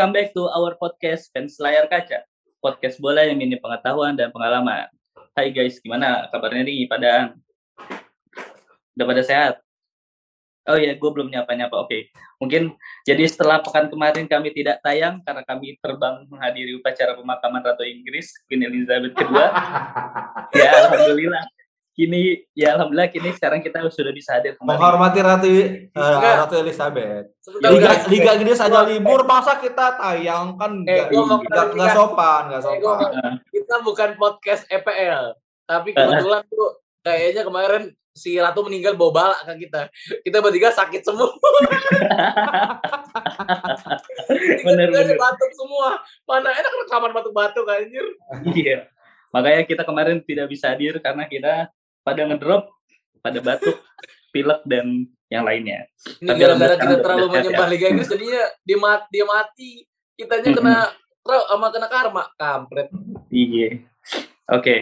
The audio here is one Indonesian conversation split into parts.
Welcome back to our podcast Fans Layar Kaca. Podcast bola yang minim pengetahuan dan pengalaman. Hai guys, gimana kabarnya nih pada udah pada sehat? Oh ya, gue belum nyapa-nyapa. Oke, mungkin jadi setelah pekan kemarin kami tidak tayang karena kami terbang menghadiri upacara pemakaman Ratu Inggris Queen Elizabeth II. ya, alhamdulillah kini ya alhamdulillah kini sekarang kita sudah bisa hadir kembali. Menghormati Ratu uh, Ratu Elizabeth. Liga Liga Inggris aja libur, masa kita tayang kan eh, nggak sopan, nggak eh, sopan. Eh, kita bukan podcast EPL, tapi kebetulan tuh kayaknya kemarin si Ratu meninggal bawa balak ke kita. Kita bertiga sakit semua. bener bener. Batuk semua. Mana enak rekaman batuk-batuk anjir. Iya. Makanya kita kemarin tidak bisa hadir karena kita pada ngedrop, pada batuk, pilek dan yang lainnya. Ini gara-gara kita terlalu menyembah ya. Liga Inggris jadinya dia mati, dia mati. Kitanya kena sama kena karma, kampret. Iya. Oke. Okay.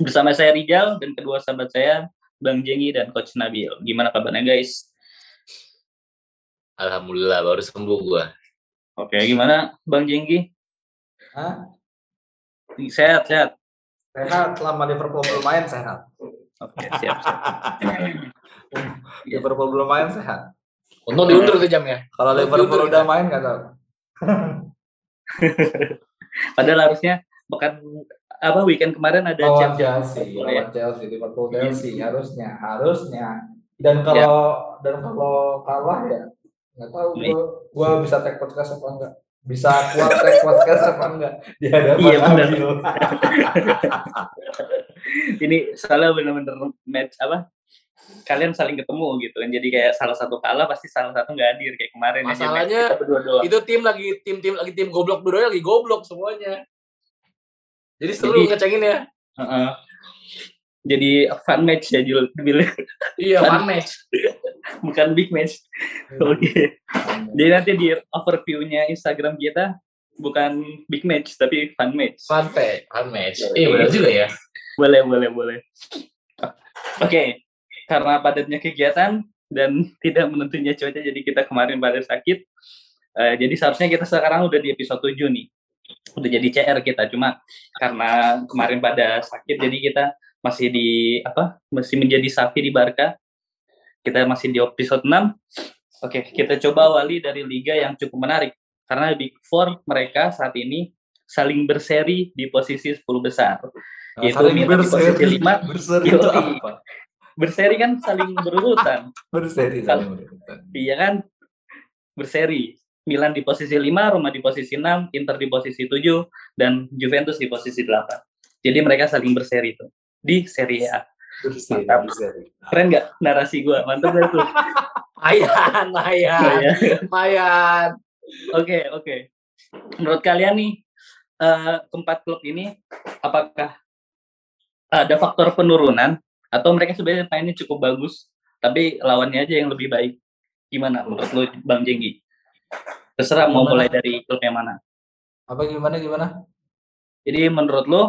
Bersama saya Rijal dan kedua sahabat saya Bang Jengi dan Coach Nabil. Gimana kabarnya guys? Alhamdulillah baru sembuh gua. Oke, gimana Bang Jenggi? Hah? Sehat, sehat. Sehat selama Liverpool belum main sehat. Oke, siap, siap. Liverpool belum main sehat. Untung diundur tuh jamnya. Kalau Liverpool udah main nggak tahu. Padahal harusnya bukan apa weekend kemarin ada lawan Chelsea, lawan ya. Chelsea, Liverpool Chelsea harusnya, harusnya. Dan kalau ya. dan kalau kalah ya nggak tahu gua, gua bisa tag podcast apa enggak bisa kuat track podcast apa enggak? Di hadapan iya, benar. ini salah benar-benar match apa? Kalian saling ketemu gitu kan. Jadi kayak salah satu kalah pasti salah satu nggak hadir kayak kemarin masalahnya ya, itu tim lagi tim tim lagi tim goblok berdua lagi goblok semuanya. Jadi seru ngecengin ya. Uh -uh. jadi fun match ya Jul. Iya fun match bukan big match. Iya. Oke. Okay. Jadi nanti di overview-nya Instagram kita bukan big match tapi fun match. Fun match, fun match. Iya benar juga ya. Boleh, boleh, boleh. Oke. Okay. Karena padatnya kegiatan dan tidak menentunya cuaca jadi kita kemarin pada sakit. Uh, jadi seharusnya kita sekarang udah di episode 7 nih. Udah jadi CR kita cuma karena kemarin pada sakit jadi kita masih di apa? Masih menjadi sapi di Barca kita masih di episode 6. Oke, kita coba awali dari liga yang cukup menarik. Karena Big Four mereka saat ini saling berseri di posisi 10 besar. Nah, yaitu saling Milan berseri, di posisi 5. Berseri itu apa? Berseri kan saling berurutan. berseri saling berurutan. Iya kan? Berseri. Milan di posisi 5, Roma di posisi 6, Inter di posisi 7, dan Juventus di posisi 8. Jadi mereka saling berseri itu di Serie A. Mantap. Keren nggak narasi gue? Mantap gak tuh? Mayan, mayan, mayan. Oke, oke. Menurut kalian nih, uh, keempat klub ini, apakah ada faktor penurunan atau mereka sebenarnya mainnya cukup bagus, tapi lawannya aja yang lebih baik? Gimana menurut lo, Bang Jenggi? Terserah gimana? mau mulai dari klub yang mana. Apa gimana gimana? Jadi menurut lo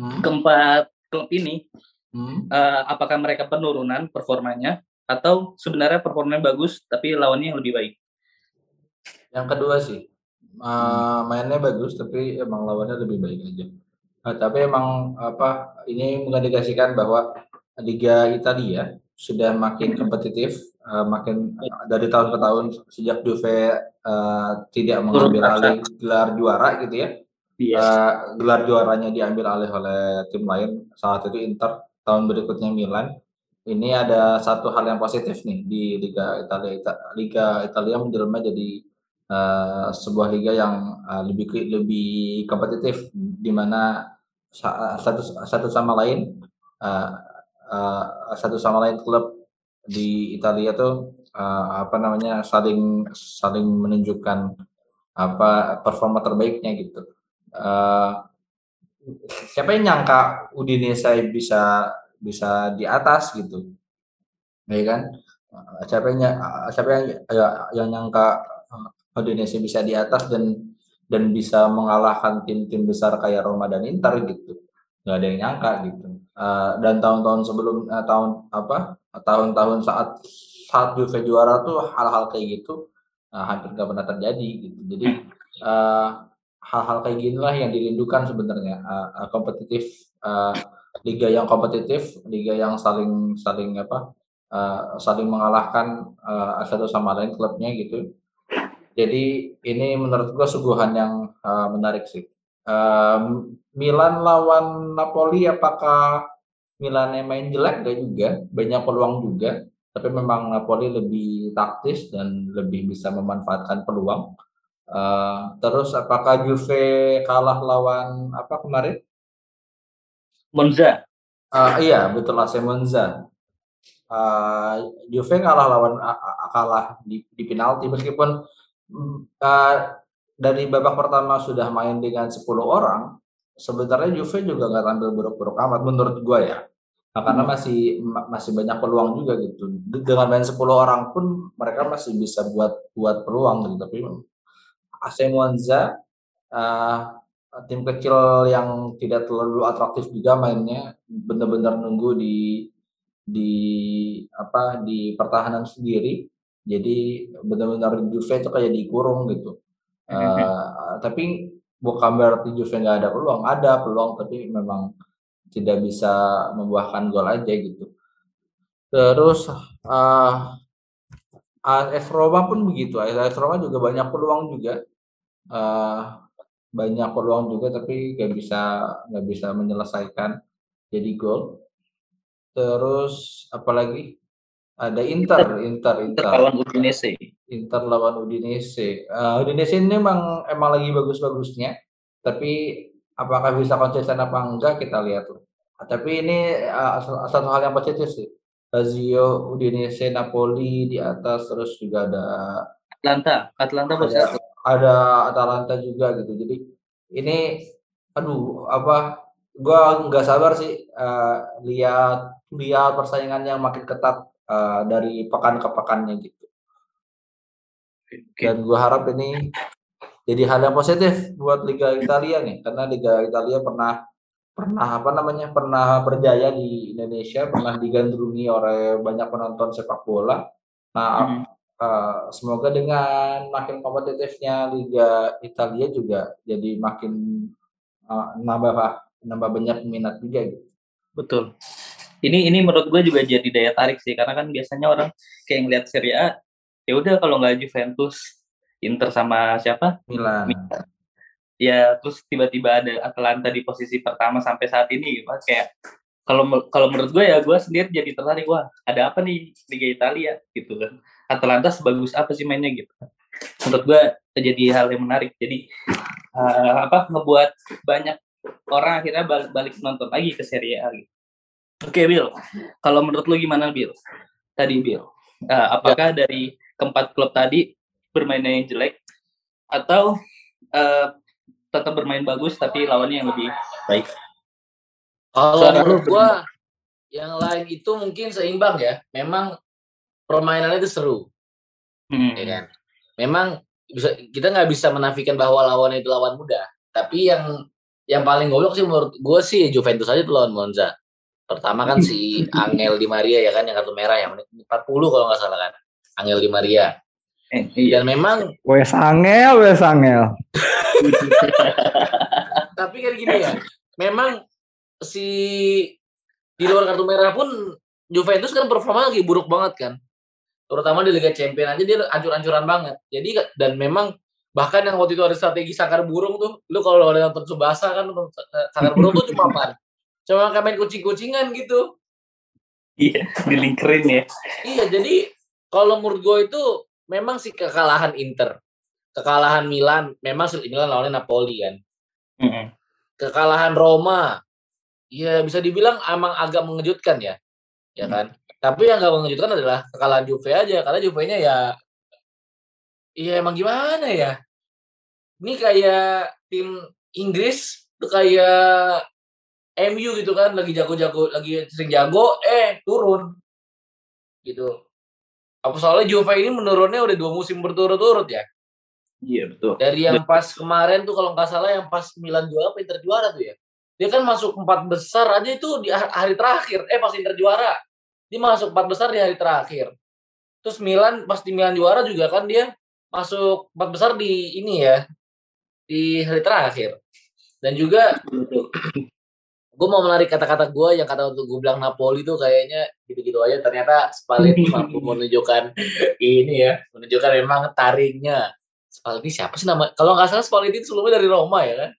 hmm? keempat klub ini hmm. uh, apakah mereka penurunan performanya atau sebenarnya performanya bagus tapi lawannya yang lebih baik? Yang kedua sih, uh, mainnya bagus tapi emang lawannya lebih baik aja. Uh, tapi emang apa ini mengindikasikan bahwa Liga Italia sudah makin kompetitif, uh, makin uh, dari tahun ke tahun sejak Juve uh, tidak mengambil alih gelar juara gitu ya. Yes. Iya. Uh, gelar juaranya diambil alih oleh tim lain, saat itu Inter tahun berikutnya Milan. Ini ada satu hal yang positif nih di Liga Italia. Liga Italia menjelma jadi uh, sebuah liga yang uh, lebih lebih kompetitif di mana satu satu sama lain uh, uh, satu sama lain klub di Italia tuh uh, apa namanya saling saling menunjukkan apa performa terbaiknya gitu. Uh, siapa yang nyangka Udinese bisa bisa di atas gitu? Ya kan? Siapa yang siapa yang ya, yang nyangka eh, Udinese bisa di atas dan dan bisa mengalahkan tim-tim besar kayak Roma dan Inter gitu? Nggak ada yang nyangka gitu. Uh, dan tahun-tahun sebelum uh, tahun apa tahun-tahun saat saat Juve juara tuh hal-hal kayak gitu uh, hampir nggak pernah terjadi gitu. Jadi uh, hal-hal kayak gini lah yang dirindukan sebenarnya. Uh, uh, kompetitif uh, liga yang kompetitif, liga yang saling saling apa uh, saling mengalahkan uh, satu sama lain klubnya gitu. Jadi ini menurut gua suguhan yang uh, menarik sih. Uh, Milan lawan Napoli apakah Milan yang main jelek? Gak juga. Banyak peluang juga. Tapi memang Napoli lebih taktis dan lebih bisa memanfaatkan peluang uh, terus apakah Juve kalah lawan apa kemarin Monza uh, iya betul lah Monza uh, Juve kalah lawan uh, kalah di, di penalti meskipun uh, dari babak pertama sudah main dengan 10 orang sebenarnya Juve juga nggak tampil buruk-buruk amat menurut gue ya. Nah, karena hmm. masih masih banyak peluang juga gitu. Dengan main 10 orang pun mereka masih bisa buat buat peluang gitu. Tapi AC Monza uh, tim kecil yang tidak terlalu atraktif juga mainnya benar-benar nunggu di di apa di pertahanan sendiri. Jadi benar-benar Juve itu kayak dikurung gitu. Uh, tapi bukan berarti Juve nggak ada peluang, ada peluang tapi memang tidak bisa membuahkan gol aja gitu. Terus uh, AS Roma pun begitu. AS Roma juga banyak peluang juga. Uh, banyak peluang juga tapi nggak bisa nggak bisa menyelesaikan jadi gol. Terus apalagi ada Inter, Inter, Inter. lawan Udinese. Inter lawan Udinese. Uh, Udinese ini memang emang lagi bagus-bagusnya, tapi apakah bisa konsisten apa enggak kita lihat loh. Tapi ini uh, satu hal yang positif sih. Lazio, Udinese, Napoli di atas, terus juga ada Atlanta, Atlanta ada, ada Atalanta juga gitu. Jadi ini, aduh apa? Gua nggak sabar sih uh, lihat lihat persaingan yang makin ketat uh, dari pekan ke pekannya gitu. Dan gue harap ini jadi hal yang positif buat Liga Italia nih, karena Liga Italia pernah pernah apa namanya pernah berjaya di Indonesia, pernah digandrungi oleh banyak penonton sepak bola. Nah, hmm. uh, semoga dengan makin kompetitifnya Liga Italia juga jadi makin uh, nambah nambah banyak minat juga gitu. Betul ini ini menurut gue juga jadi daya tarik sih karena kan biasanya orang kayak ngeliat Serie A ya udah kalau nggak Juventus Inter sama siapa Milan, Milan. Ya terus tiba-tiba ada Atalanta di posisi pertama sampai saat ini gitu kayak kalau kalau menurut gue ya gue sendiri jadi tertarik wah ada apa nih Liga Italia gitu kan Atalanta sebagus apa sih mainnya gitu menurut gue jadi hal yang menarik jadi uh, apa ngebuat banyak orang akhirnya balik, balik nonton lagi ke Serie A gitu Oke, okay, Bill. Kalau menurut lu gimana, Bill? Tadi, Bill. Uh, apakah ya. dari keempat klub tadi bermainnya yang jelek atau uh, tetap bermain bagus tapi lawannya yang lebih baik? Kalau menurut gua yang lain itu mungkin seimbang ya. Memang permainannya itu seru. Hmm. Ya kan? Memang bisa kita nggak bisa menafikan bahwa lawannya itu lawan mudah. Tapi yang yang paling goblok sih menurut gue sih Juventus aja tuh lawan Monza. Pertama kan si Angel Di Maria ya kan yang kartu merah ya menit 40 kalau nggak salah kan. Angel Di Maria. Eh, iya. Dan memang Wes Angel, Wes Angel. Tapi kan gini ya, memang si di luar kartu merah pun Juventus kan performa lagi buruk banget kan. Terutama di Liga Champions aja dia ancur-ancuran banget. Jadi dan memang bahkan yang waktu itu ada strategi sakar burung tuh, lu kalau ada nonton Subasa kan sakar burung tuh cuma apa? cuma kayak main kucing-kucingan gitu iya dilingkerin ya iya jadi kalau menurut gue itu memang sih kekalahan Inter. Kekalahan Milan memang Milan lawannya Napoli kan. Mm -hmm. kekalahan Roma ya bisa dibilang emang agak mengejutkan ya ya kan. Mm. tapi yang gak mengejutkan adalah kekalahan Juve aja karena Juve-nya ya iya emang gimana ya. Ini kayak tim Inggris tuh kayak MU gitu kan lagi jago-jago lagi sering jago eh turun. Gitu apa soalnya Juve ini menurunnya udah dua musim berturut-turut ya? Iya betul. Dari yang pas kemarin tuh kalau nggak salah yang pas Milan juara apa Inter juara tuh ya? Dia kan masuk empat besar aja itu di hari terakhir. Eh pas Inter juara. Dia masuk empat besar di hari terakhir. Terus Milan pas di Milan juara juga kan dia masuk empat besar di ini ya di hari terakhir. Dan juga gue mau menarik kata-kata gue yang kata untuk gue bilang Napoli tuh kayaknya gitu-gitu aja. Ternyata Spalletti mampu menunjukkan ini ya menunjukkan memang taringnya. Spalletti siapa sih nama kalau nggak salah Spalletti itu sebelumnya dari Roma ya kan?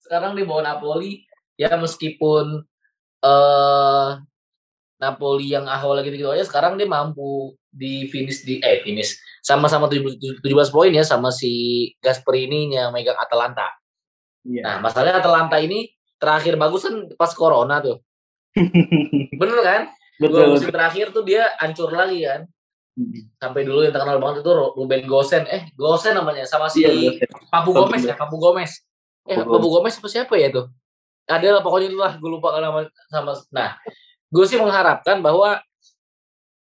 Sekarang di bawah Napoli. Ya meskipun eh Napoli yang awal gitu gitu aja sekarang dia mampu di finish di eh finish. Sama-sama 17 poin ya sama si Gasperini yang megang Atalanta. Iya. Nah, masalahnya Atalanta ini terakhir bagus kan pas corona tuh. Bener kan? Dua Betul. musim terakhir tuh dia hancur lagi kan. Sampai dulu yang terkenal banget itu Ruben Gosen. Eh, Gosen namanya sama si Iya, Papu Papu Gomez ya, Papu Gomez. Eh, Papu Papu Gomez apa siapa ya tuh? Ada lah pokoknya itulah gue lupa nama sama. Nah, gue sih mengharapkan bahwa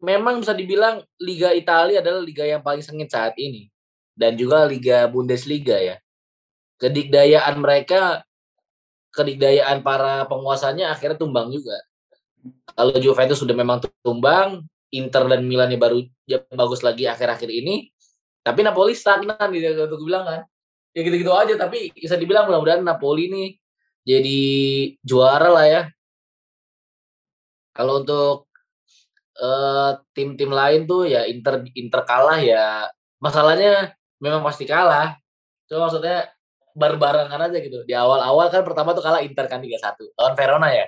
memang bisa dibilang Liga Italia adalah liga yang paling sengit saat ini dan juga Liga Bundesliga ya. Kedikdayaan mereka, kedikdayaan para penguasanya akhirnya tumbang juga. Kalau Juventus sudah memang tumbang, Inter dan Milan ya baru ya bagus lagi akhir-akhir ini, tapi Napoli stagnan gitu untuk bilang kan. Ya gitu-gitu aja, tapi bisa dibilang mudah-mudahan Napoli nih jadi juara lah ya. Kalau untuk eh, tim-tim lain tuh ya Inter Inter kalah ya masalahnya memang pasti kalah. Cuma maksudnya barbarengan aja gitu. Di awal-awal kan pertama tuh kalah Inter kan 3-1 lawan Verona ya.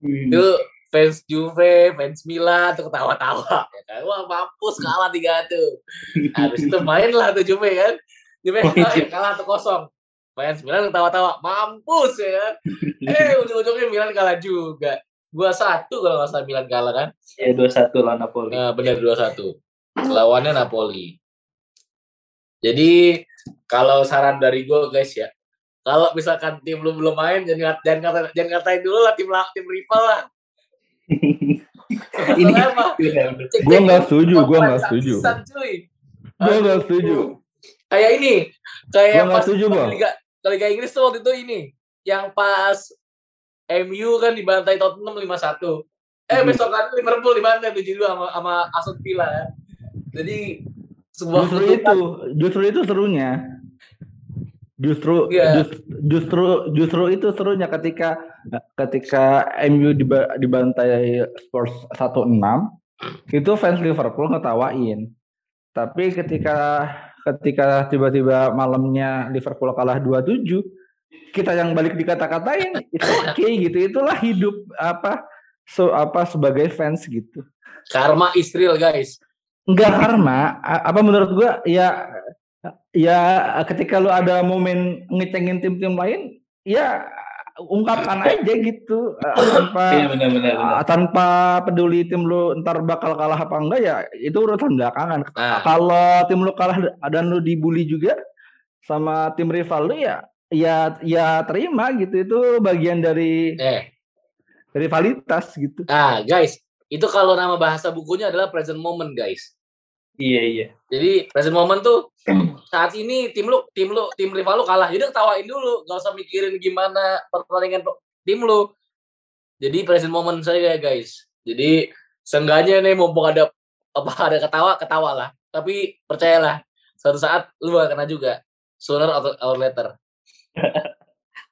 Hmm. Itu fans Juve, fans Milan tuh ketawa-tawa ya kan. Wah, mampus kalah 3-1. Habis itu main lah tuh Juve kan. Juve Oh, iya. kalah 1-0. Fans Milan ketawa-tawa, mampus ya kan. Eh, ujung-ujungnya Milan kalah juga. Gua satu kalau nggak salah Milan kalah kan. Ya 2-1 lawan Napoli. Nah, benar 2-1. Lawannya Napoli. Jadi kalau saran dari gue guys ya, kalau misalkan tim lu belum main jangan jangan kata, jangan katain dulu lah tim tim rival lah. Ini? Iya, cek nggak setuju, gua nggak setuju. Gua nggak setuju. Kayak ini, kayak pas setuju, Bang. Liga, Liga Inggris tuh waktu itu ini, yang pas MU kan dibantai Tottenham 5-1. Eh Hmm. besok kan Liverpool dibantai 7-2 sama, sama Aston Villa kan. Jadi sebuah Justru itu, justru itu serunya. Justru Iya. just- justru justru itu serunya ketika ketika MU diba- dibantai Spurs 1-6 itu fans Liverpool ngetawain. Tapi ketika ketika tiba-tiba malamnya Liverpool kalah 2-7 kita yang balik dikata-katain itu oke gitu. Itulah hidup apa so apa sebagai fans gitu. Karma is real guys. Enggak karma, apa menurut gua ya ya ketika lu ada momen ngecengin tim-tim lain, ya ungkapkan aja gitu tanpa Iya benar-benar. benar. ah, tanpa peduli tim lu ntar bakal kalah apa enggak ya itu urusan belakangan. Nah, Kalau tim lu kalah dan lu dibully juga sama tim rival lu ya ya ya terima gitu itu bagian dari eh, rivalitas gitu. nah guys, itu kalau nama bahasa bukunya adalah present moment guys. Iya iya. Jadi present moment tuh saat ini tim lu tim lu tim rival lu kalah, jadi ketawain dulu, gak usah mikirin gimana pertandingan pe- tim lu. Jadi present moment saya guys. Jadi seenggaknya nih mumpung ada apa ada ketawa ketawa lah. Tapi percayalah suatu saat lu bakal kena juga sooner or, or later.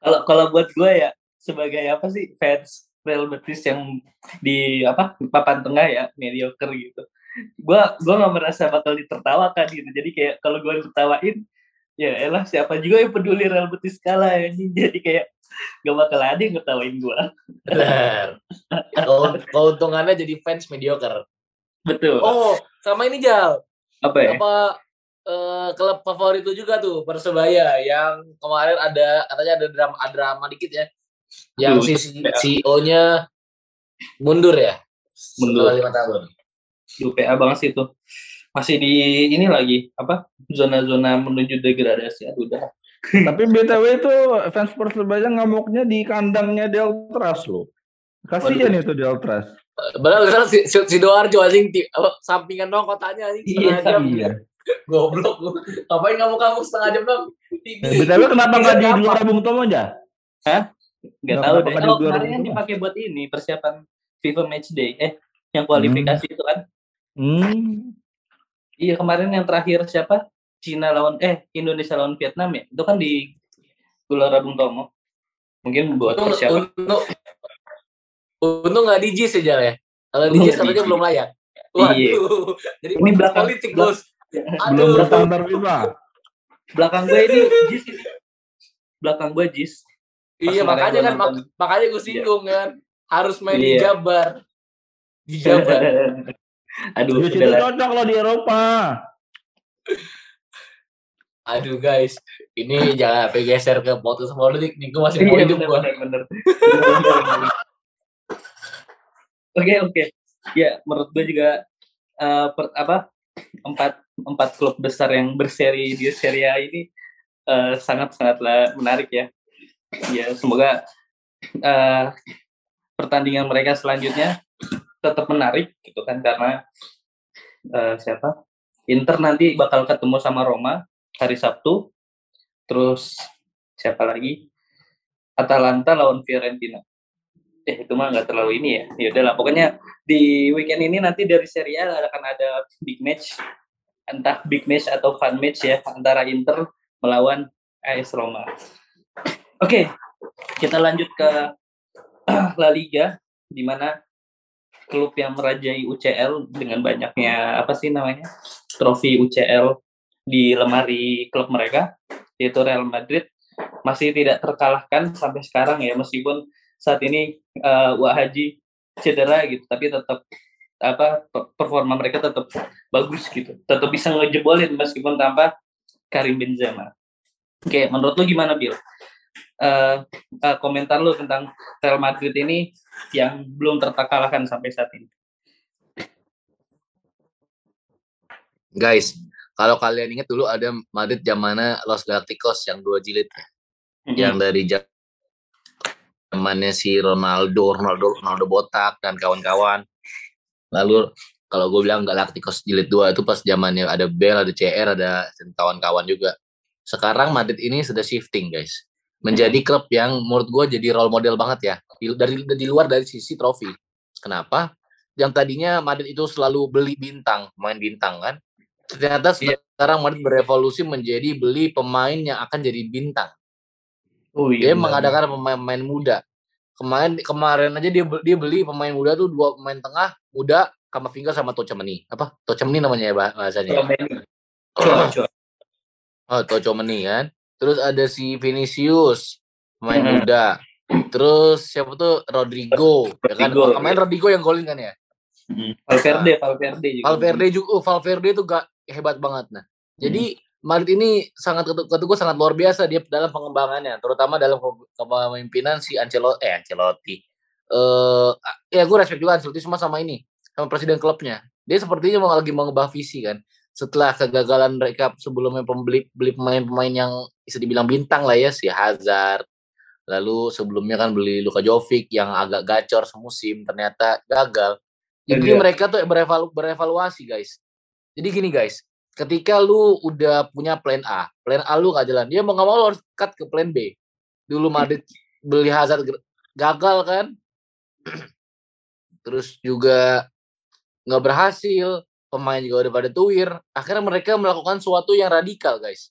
Kalau kalau buat gue ya sebagai apa sih fans Real Betis yang di apa papan tengah ya mediocre gitu. Gua gua nggak merasa bakal ditertawakan gitu. Jadi kayak kalau gua ditertawain ya elah siapa juga yang peduli Real Betis kalah ya. Jadi kayak gak bakal ada yang ngetawain gua. Benar. Keun- Keuntungannya jadi fans mediocre. Betul. Oh, sama ini Jal. apa ya? apa eh, klub favorit itu juga tuh Persebaya yang kemarin ada katanya ada drama ada drama dikit ya yang si CEO-nya mundur ya Mundur. lima tahun UPA banget sih itu. Masih di ini lagi apa zona-zona menuju degradasi. Aduh udah. Tapi BTW itu fans Persebaya ngamuknya di kandangnya Deltras loh. Kasihan itu Deltras. Padahal kan si, si, si Doarjo anjing apa, sampingan dong kotanya anjing Iya, jam Iya. goblok lu. ngapain kamu kamu setengah jam dong BTW kenapa nggak di Apa? juara Bung Tomo aja? Nggak tahu deh. Oh, kemarin rumah? dipakai buat ini persiapan FIFA Match Day. Eh, yang kualifikasi itu kan. Hmm. Iya kemarin yang terakhir siapa? Cina lawan eh Indonesia lawan Vietnam ya itu kan di Gelora Bung Tomo mungkin buat Untung, persiapan untung, untung nggak di JIS aja ya. Kalau di JIS katanya di belum layak. Iya. Waduh. Jadi Ini belakang- politik bos. Belum FIFA. belakang gue ini Jis ini. belakang gue Jis Iya makanya gua kan mak- makanya gue singgung kan harus main di Iya. Jabar. Di Jabar. aduh Di situ cocok loh di Eropa. Aduh guys, ini jangan sampai geser ke podcast politik nih. Gue masih mau Iya, hidup bener, gue. bener. Oke oke. Ya menurut gue juga eh, per- apa empat empat klub besar yang berseri di Serie A ini eh, sangat sangatlah menarik ya. Ya semoga eh, pertandingan mereka selanjutnya tetap menarik gitu kan karena eh, siapa Inter nanti bakal ketemu sama Roma hari Sabtu. Terus siapa lagi? Atalanta lawan Fiorentina. Eh itu mah nggak terlalu ini ya. Ya udahlah pokoknya di weekend ini nanti dari Serie A akan ada big match entah big match atau fun match ya antara Inter melawan AS Roma. Oke, kita lanjut ke La Liga di mana klub yang merajai UCL dengan banyaknya apa sih namanya? trofi UCL di lemari klub mereka yaitu Real Madrid masih tidak terkalahkan sampai sekarang ya meskipun saat ini uh, Wah Haji cedera gitu tapi tetap apa pe- performa mereka tetap bagus gitu tetap bisa ngejebolin meskipun tanpa Karim Benzema oke menurut lu gimana Bill Eh, eh, komentar lu tentang Real Madrid ini yang belum terkalahkan sampai saat ini Guys, kalau kalian ingat dulu ada Madrid zamannya Los Galacticos yang dua jilid yang dari zamannya si Ronaldo, Ronaldo, Ronaldo botak dan kawan-kawan. Lalu kalau gue bilang Galacticos jilid 2 itu pas zamannya ada Bell, ada CR, ada kawan-kawan juga. Sekarang Madrid ini sudah shifting, guys. Menjadi klub yang menurut gue jadi role model banget ya. Di, dari di luar dari sisi trofi. Kenapa? Yang tadinya Madrid itu selalu beli bintang, main bintang kan. Ternyata Iya. sekarang Madrid berevolusi menjadi beli pemain yang akan jadi bintang oh dia benar. mengadakan pemain-pemain muda. Kemarin kemarin aja dia dia beli pemain muda tuh dua pemain tengah muda Kamavinga sama Tocemeni. Apa? Tocemeni namanya ya bah- bahasanya. Chua, chua. Oh, Tocemeni kan. Terus ada si Vinicius pemain Mhm. muda. Terus siapa tuh Rodrigo, ya kan? Rodrigo, Kemarin Rodrigo yang golin kan ya. Mm. Valverde Valverde juga Valverde juga, oh, Valverde itu gak hebat banget nah. Jadi Madrid ini sangat ketu- kata gue sangat luar biasa dia dalam pengembangannya, terutama dalam ke- kepemimpinan si Ancelotti, eh Ancelotti. Eh ya gue respect juga Ancelotti cuma sama ini, sama presiden klubnya. Dia sepertinya mau lagi mengubah visi kan. Setelah kegagalan mereka sebelumnya pembeli beli pemain-pemain yang bisa dibilang bintang lah ya si Hazard. Lalu sebelumnya kan beli Luka Jovic yang agak gacor semusim ternyata gagal. Jadi Iya. mereka tuh berevalu berevaluasi guys. Jadi gini guys, ketika lu udah punya plan A, plan A lu gak jalan, dia mau nggak mau lu harus cut ke plan B. Dulu Madrid beli Hazard gagal kan, terus juga nggak berhasil, pemain juga udah pada tuir. Akhirnya mereka melakukan sesuatu yang radikal guys.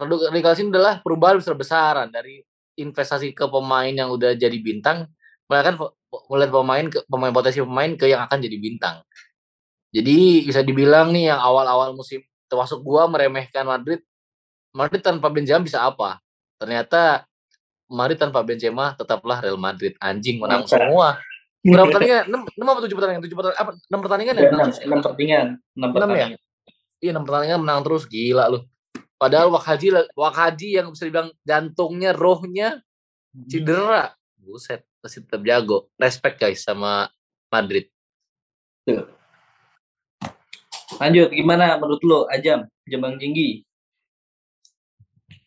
Radikal ini adalah perubahan besar-besaran dari investasi ke pemain yang udah jadi bintang, bahkan melihat pemain ke pemain potensi pemain ke yang akan jadi bintang. Jadi bisa dibilang nih yang awal-awal musim termasuk gua meremehkan Madrid. Madrid tanpa Benzema bisa apa? Ternyata Madrid tanpa Benzema tetaplah Real Madrid. Anjing menang semua. Berapa pertandingan? 6, 6 apa 7 pertandingan? 7 pertandingan apa 6 pertandingan ya? Ada enam, enam pertandingan enam Enam ya? pertandingan Iya 6 pertandingan menang terus gila lu. Padahal Wakaji Wakaji yang bisa dibilang jantungnya, rohnya cedera. Buset, masih tetap jago. Respect guys sama Madrid. lanjut gimana menurut lo Ajam Jembang Tinggi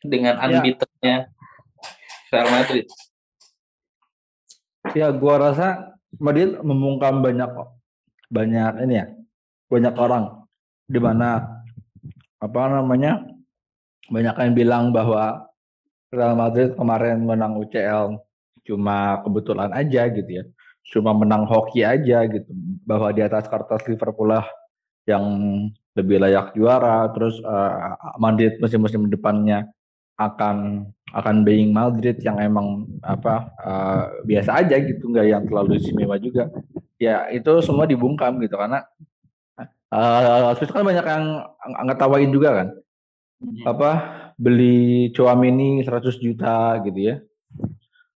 dengan Ya. unbeaten-nya Real Madrid Ya, gua rasa Madrid membungkam banyak banyak ini ya, banyak orang. Di mana apa namanya banyak yang bilang bahwa Real Madrid kemarin menang UCL cuma kebetulan aja gitu ya, cuma menang hoki aja gitu, bahwa di atas kertas Liverpool lah yang lebih layak juara. Terus uh, Madrid musim-musim depannya akan akan being Madrid yang emang apa uh, biasa aja gitu nggak yang terlalu istimewa juga. Ya itu semua dibungkam gitu karena uh, kan banyak yang ngetawain juga kan. Hmm. apa beli Chouameni 100 juta gitu ya.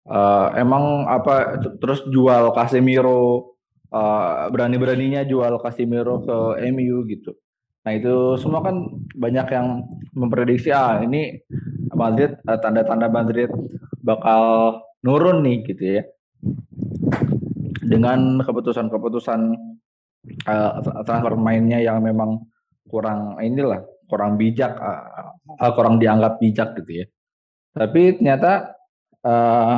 Uh, emang apa terus jual Casemiro uh, berani-beraninya jual Casemiro ke MU gitu. Nah itu semua kan banyak yang memprediksi ah ini Madrid tanda-tanda Madrid bakal nurun nih gitu ya. Dengan keputusan-keputusan uh, transfer mainnya yang memang kurang inilah kurang bijak uh, uh, kurang dianggap bijak gitu ya. Tapi ternyata uh,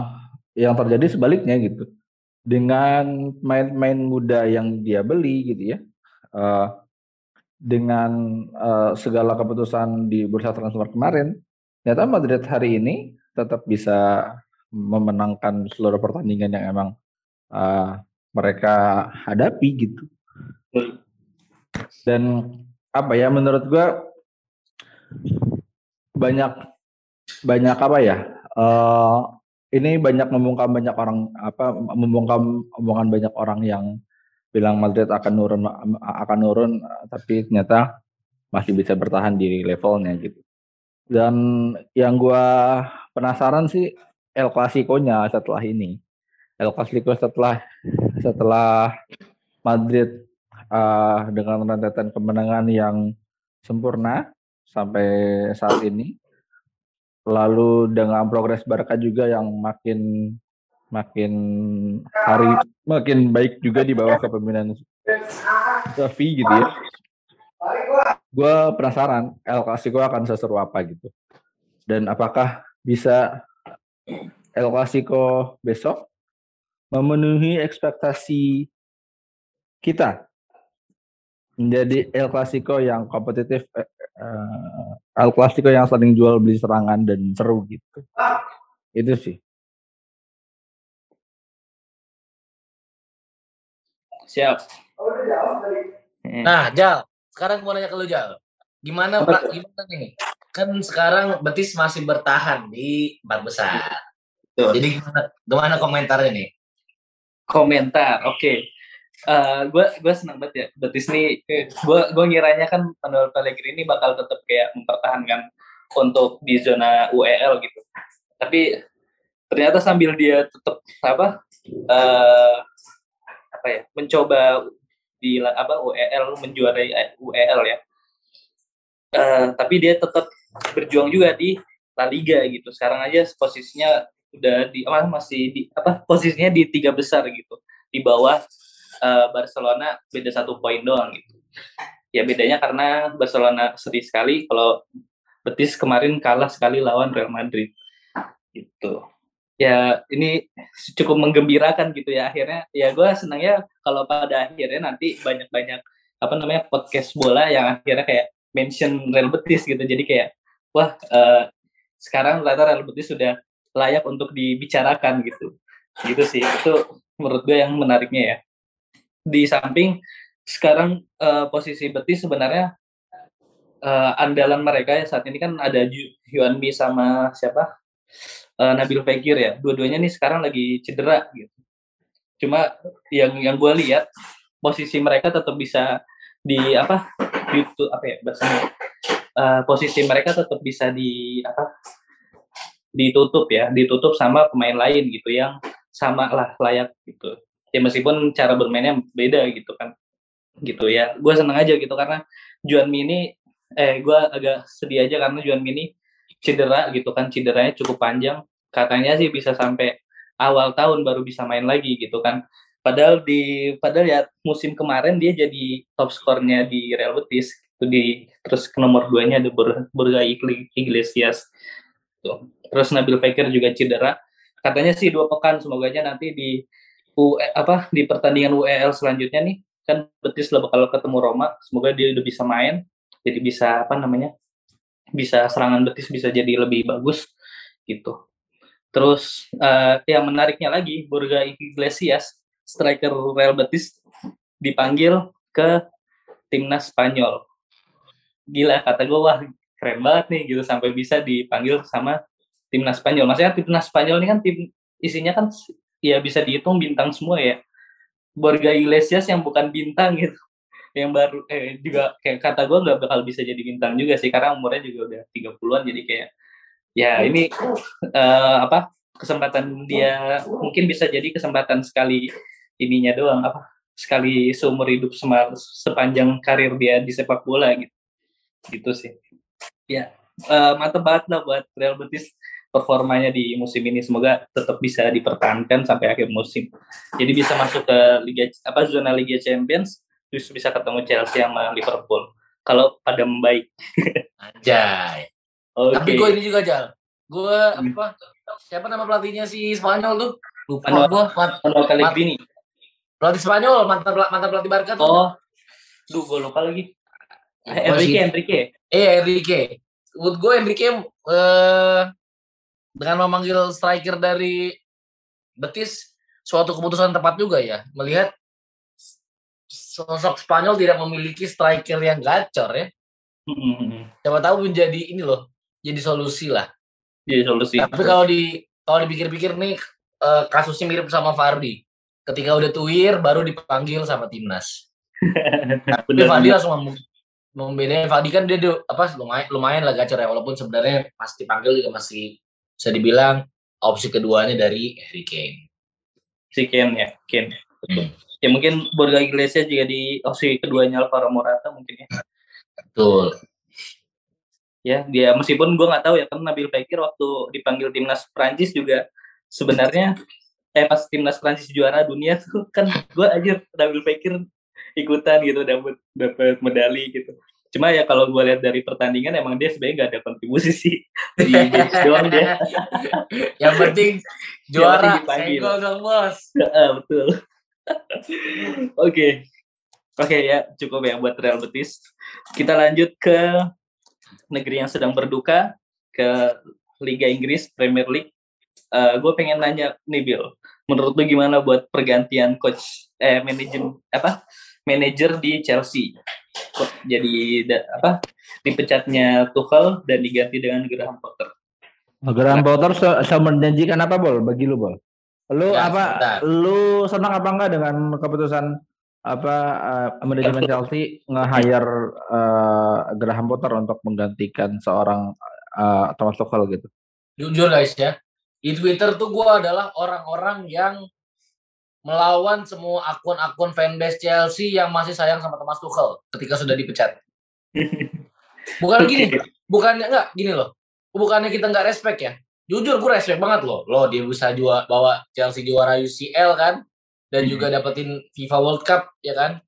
yang terjadi sebaliknya gitu. Dengan main-main muda yang dia beli gitu ya uh, dengan uh, segala keputusan di bursa transfer kemarin ternyata Madrid hari ini tetap bisa memenangkan seluruh pertandingan yang emang uh, mereka hadapi gitu. Dan apa ya menurut gua banyak banyak apa ya? Uh, ini banyak membungkam banyak orang apa membungkam omongan banyak orang yang bilang Madrid akan nurun akan nurun tapi ternyata masih bisa bertahan di levelnya gitu. Dan yang gua penasaran sih El Clasico-nya setelah ini. El Clasico setelah setelah Madrid uh, dengan rentetan kemenangan yang sempurna sampai saat ini. Lalu dengan progres Barca juga yang makin makin hari makin baik juga di bawah kepemimpinan Xavi gitu ya. Gue penasaran El Clasico akan seseru apa gitu. Dan apakah bisa El Clasico besok memenuhi ekspektasi kita menjadi El Clasico yang kompetitif, El Clasico yang saling jual beli serangan dan seru gitu. Itu sih. Siap. Nah, Jal, sekarang mau nanya ke lu, Jal. Gimana, Pak? Gimana nih? Kan sekarang Betis masih bertahan di empat besar. Jadi gimana, gimana komentarnya nih? komentar oke okay. uh, gue gue senang banget ya Betis nih gue gue ngiranya kan Manuel Pellegrini bakal tetap kayak mempertahankan untuk di zona UEL gitu tapi ternyata sambil dia tetap apa uh, apa ya mencoba di apa UEL menjuarai UEL ya. Uh, tapi dia tetap berjuang juga di La Liga gitu. Sekarang aja posisinya udah di apa masih di apa posisinya di tiga besar gitu. Di bawah uh, Barcelona beda satu poin doang gitu. Ya bedanya karena Barcelona sedih sekali kalau Betis kemarin kalah sekali lawan Real Madrid gitu ya ini cukup menggembirakan gitu ya. Akhirnya ya gue senang ya kalau pada akhirnya nanti banyak-banyak apa namanya podcast bola yang akhirnya kayak mention Real Betis gitu. Jadi kayak wah uh, sekarang ternyata Real Betis sudah layak untuk dibicarakan gitu. Gitu sih. Itu menurut gue yang menariknya ya. Di samping sekarang uh, posisi Betis sebenarnya uh, andalan mereka ya saat ini kan ada Yuan Mi sama siapa uh, Nabil Fekir ya dua-duanya nih sekarang lagi cedera gitu cuma yang yang gue lihat posisi mereka tetap bisa di apa di apa ya bahasanya uh, posisi mereka tetap bisa di apa ditutup ya, ditutup sama pemain lain gitu yang sama lah layak gitu. Ya meskipun cara bermainnya beda gitu kan. Gitu ya. Gue seneng aja gitu karena Juan Mini eh gue agak sedih aja karena Juan Mini cedera gitu kan. Cederanya cukup panjang. Katanya sih bisa sampai awal tahun baru bisa main lagi gitu kan. Padahal di padahal ya musim kemarin dia jadi top skornya di Real Betis itu di terus ke nomor duanya ada Borja Iglesias. Tuh terus Nabil Fekir juga cedera. Katanya sih dua pekan semoga aja nanti di UE, apa di pertandingan UEL selanjutnya nih kan Betis lah bakal ketemu Roma semoga dia udah bisa main jadi bisa apa namanya bisa serangan Betis bisa jadi lebih bagus gitu terus uh, yang menariknya lagi Borja Iglesias striker Real Betis dipanggil ke timnas Spanyol gila kata gue wah keren banget nih gitu sampai bisa dipanggil sama timnas Spanyol. Maksudnya timnas Spanyol ini kan tim isinya kan ya bisa dihitung bintang semua ya. Borja Iglesias yang bukan bintang gitu yang baru eh, juga kayak kata gue nggak bakal bisa jadi bintang juga sih karena umurnya juga udah 30-an jadi kayak ya ini uh, apa kesempatan dia mungkin bisa jadi kesempatan sekali ininya doang apa sekali seumur hidup semar, sepanjang karir dia di sepak bola gitu. Gitu sih. Ya uh, mantep banget lah buat Real Betis performanya di musim ini. Semoga tetap bisa dipertahankan sampai akhir musim. Jadi bisa masuk ke liga apa zona Liga Champions terus bisa ketemu Chelsea sama Liverpool. Kalau pada membaik. Anjay. Okay. Tapi gue ini juga Jal. Gue hmm. apa? Siapa nama pelatihnya si Spanyol tuh? Lupa gue. Manuel Pellegrini. Pelatih Spanyol, mantan mantan pelatih Barca tuh. Oh. Duh, gue lupa lagi. Eh, Enrique, Enrique. Eh, Enrique. Menurut gue Enrique eh, dengan memanggil striker dari Betis suatu keputusan tepat juga ya. Melihat sosok Spanyol tidak memiliki striker yang gacor ya. Mm-hmm. Siapa tahu menjadi ini loh, jadi solusi lah. Jadi solusi. Tapi kalau di kalau dipikir-pikir nih uh, kasusnya mirip sama Fardi. Ketika udah tuir baru dipanggil sama timnas. Tapi Fardi langsung mem membedain Fardi kan dia apa lumayan lumayan lah gacor ya walaupun sebenarnya pasti panggil juga masih bisa dibilang opsi keduanya dari Harry Kane. Si Kane ya, Kane. Hmm ya mungkin Borja Iglesias juga di opsi keduanya Alvaro Morata mungkin ya betul ya dia meskipun gue nggak tahu ya kan Nabil Fekir waktu dipanggil timnas Prancis juga sebenarnya eh pas timnas Prancis juara dunia tuh kan gue aja Nabil Fekir ikutan gitu dapat dapat medali gitu. Cuma ya kalau gue lihat dari pertandingan emang dia sebenarnya nggak ada kontribusi sih. Di doang dia. Yang penting juara senggol dong bos. Betul. Oke. Oke ya, cukup ya buat Real Betis. Kita lanjut ke negeri yang sedang berduka, ke Liga Inggris, Premier League. Uh, eh, gue pengen nanya nih Bill, menurut lu gimana buat pergantian coach eh manajer apa manajer di Chelsea? Kok jadi da, apa dipecatnya Tuchel dan diganti dengan Graham Potter? Graham Potter sama menjanjikan apa bol bagi lu bol? Lu ya, apa? Sebentar. Lu senang apa enggak dengan keputusan apa uh, manajemen Chelsea nge-hire uh, Graham Potter untuk menggantikan seorang uh, Thomas Tuchel gitu? Jujur guys ya, di Twitter tuh gue adalah orang-orang yang melawan semua akun-akun fanbase Chelsea yang masih sayang sama Thomas Tuchel ketika sudah dipecat. Bukan gini, bukannya enggak gini loh. Bukannya kita nggak respect ya jujur gue respect banget loh lo dia bisa jual bawa Chelsea juara UCL kan dan juga dapetin FIFA World Cup ya kan?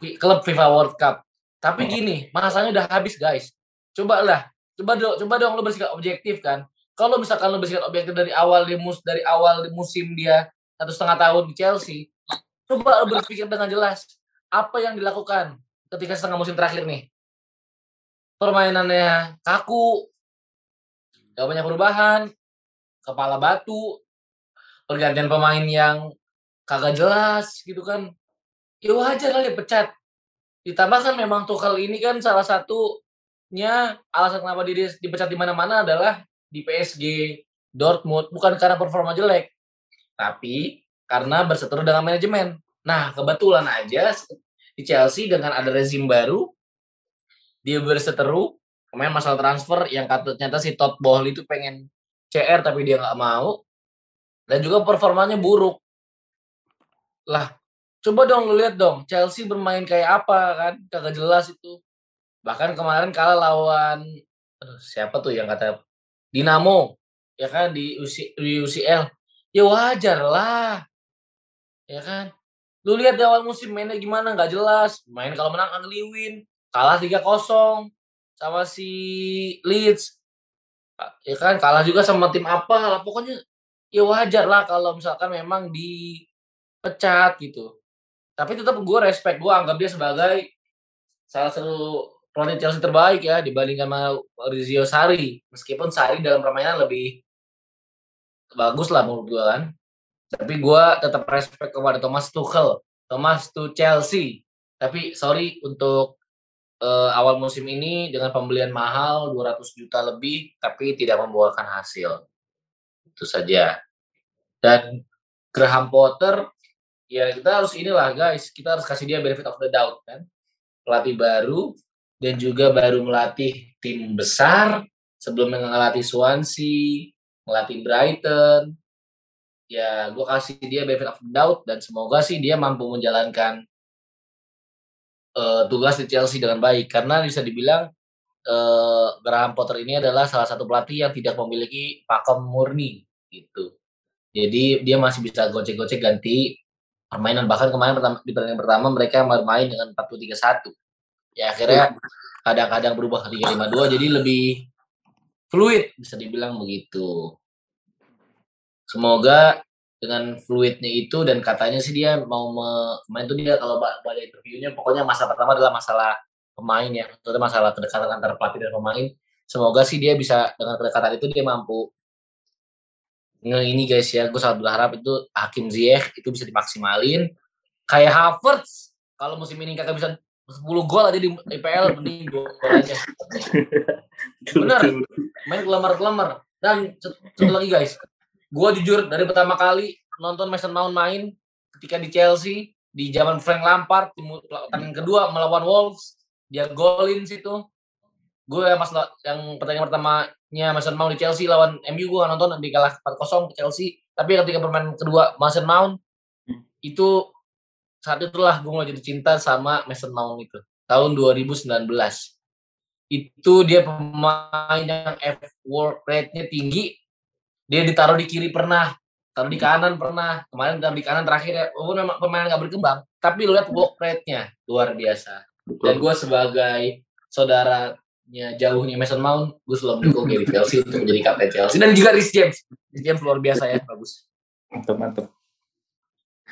Klub FIFA World Cup. Tapi gini masanya udah habis guys. Coba lah coba dong coba dong lo bersikap objektif kan? Kalau misalkan lo bersikap objektif dari awal di mus dari awal di musim dia satu setengah tahun di Chelsea coba lo berpikir dengan jelas apa yang dilakukan ketika setengah musim terakhir nih? Permainannya kaku gak banyak perubahan kepala batu pergantian pemain yang kagak jelas gitu kan. Ya wajar kali pecat. Ditambah kan memang Tuchel ini kan salah satunya alasan kenapa dia dipecat di mana-mana adalah di PSG Dortmund bukan karena performa jelek tapi karena berseteru dengan manajemen. Nah kebetulan aja di Chelsea dengan ada rezim baru dia berseteru kemarin masalah transfer yang katanya si Todd Bohl itu pengen CR tapi dia nggak mau dan juga performanya buruk lah coba dong lu lihat dong Chelsea bermain kayak apa kan kagak jelas itu. Bahkan kemarin kalah lawan siapa tuh yang kata Dinamo ya kan di, UC, di UCL ya wajar lah ya kan. Lu lihat di awal musim mainnya gimana nggak jelas. Main kalau menang angliwin kalah 3-0 sama si Leeds. Ya kan kalah juga sama tim apa lah pokoknya ya wajar lah kalau misalkan memang dipecat gitu. Tapi tetap gue respect gue anggap dia sebagai salah satu pelatih Chelsea terbaik ya dibandingkan sama Rizio Sari. Meskipun Sari dalam permainan lebih bagus lah menurut gue kan. Tapi gue tetap respect kepada Thomas Tuchel. Thomas to Chelsea. Tapi sorry untuk uh, awal musim ini dengan pembelian mahal 200 juta lebih tapi tidak membuahkan hasil. Itu saja. Dan Graham Potter ya kita harus inilah guys, kita harus kasih dia benefit of the doubt kan. Pelatih baru dan juga baru melatih tim besar sebelumnya ngelatih Swansea, ngelatih Brighton. Ya, gue kasih dia benefit of the doubt dan semoga sih dia mampu menjalankan uh, tugas di Chelsea dengan baik karena bisa dibilang uh, Graham Potter ini adalah salah satu pelatih yang tidak memiliki pakem murni gitu. Jadi dia masih bisa gocek-gocek ganti permainan bahkan kemarin pertama, di pertandingan pertama mereka bermain dengan 4-3-1. Ya akhirnya kadang-kadang berubah ke 3-5-2 jadi lebih fluid bisa dibilang begitu. Semoga dengan fluidnya itu dan katanya sih dia mau main tuh dia kalau baca interviewnya pokoknya masa pertama adalah masalah pemain ya itu masalah kedekatan antara pelatih dan pemain semoga sih dia bisa dengan kedekatan itu dia mampu ini guys ya gue sangat berharap itu Hakim Ziyech itu bisa dimaksimalin. Kayak Havertz kalau musim ini kakak bisa 10 gol aja di IPL mending gol aja. Bener. main kelemar-kelemar dan satu lagi guys gue jujur dari pertama kali nonton Mason Mount main ketika di Chelsea di zaman Frank Lampard pertandingan kedua melawan Wolves dia golin situ. Gue yang pas yang pertandingan pertamanya Mason Mount di Chelsea lawan MU gue nonton di kalah 4-0 ke Chelsea tapi ketika permainan kedua Mason Mount itu saat itulah gue mulai jadi cinta sama Mason Mount itu tahun 2019 itu dia pemain yang F work rate-nya tinggi dia ditaruh di kiri pernah, taruh di kanan pernah. Kemarin taruh di kanan terakhir ya, walaupun memang pemain nggak berkembang, tapi lu lihat work rate-nya luar biasa. Dan gue sebagai saudaranya jauhnya Mason Mount, gue selalu mendukung Gary Chelsea untuk menjadi kapten Chelsea. Dan juga Rhys James. Rhys James luar biasa ya, bagus. Mantap, mantap.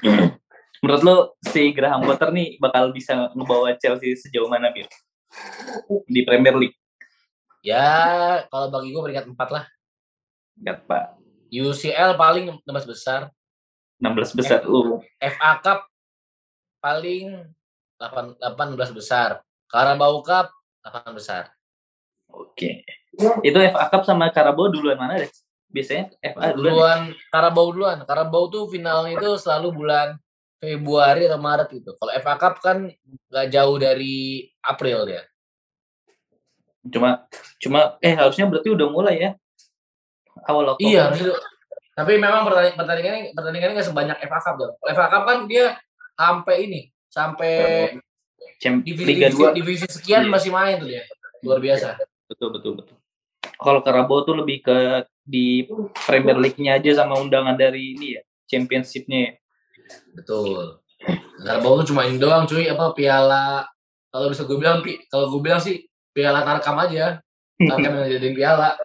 Menurut lo si Graham Potter nih bakal bisa ngebawa Chelsea sejauh mana, Bill? Di Premier League? Ya, kalau bagi gue peringkat empat lah. Enggak, Pak. UCL paling 16 besar. 16 besar. Uh. FA Cup paling 8, 18 besar. Carabao Cup 8 besar. Oke. Okay. Itu FA Cup sama Carabao duluan mana deh? Biasanya FA duluan. Duluan Carabao duluan. Carabao tuh finalnya itu selalu bulan Februari atau Maret gitu. Kalau FA Cup kan nggak jauh dari April ya. Cuma cuma eh harusnya berarti udah mulai ya awal Oktober. Iya, tapi memang pertandingan pertandingannya pertandingannya nggak sebanyak FA Cup dong. FA Cup kan dia sampai ini, sampai Champ divisi, Liga 2 divisi sekian iya. masih main tuh dia. Luar biasa. Betul betul betul. Kalau Karabo tuh lebih ke di Premier League-nya aja sama undangan dari ini ya, championship-nya ya. Betul. Karabo tuh cuma ini doang cuy, apa piala kalau bisa gue bilang kalau gue bilang sih piala tarkam aja. Tarkam yang jadi piala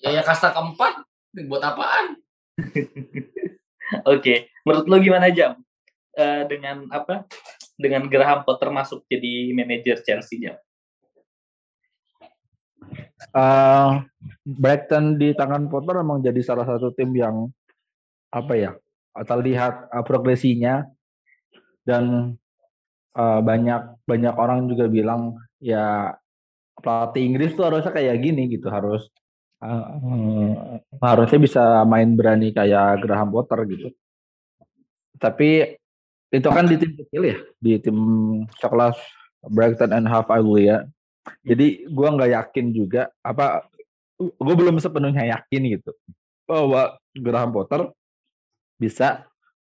ya ya kasta keempat buat apaan oke okay. menurut lo gimana jam uh, dengan apa dengan Graham Potter masuk jadi manajer Chelsea jam uh, Brighton di tangan Potter memang jadi salah satu tim yang apa ya atau lihat uh, progresinya dan uh, banyak banyak orang juga bilang ya pelatih Inggris tuh harusnya kayak gini gitu harus uh, harusnya bisa main berani kayak Graham Potter gitu. Tapi itu kan di tim kecil ya, di tim sekelas Brighton and Half ya. Jadi gue nggak yakin juga apa gue belum sepenuhnya yakin gitu. Bahwa Graham Potter bisa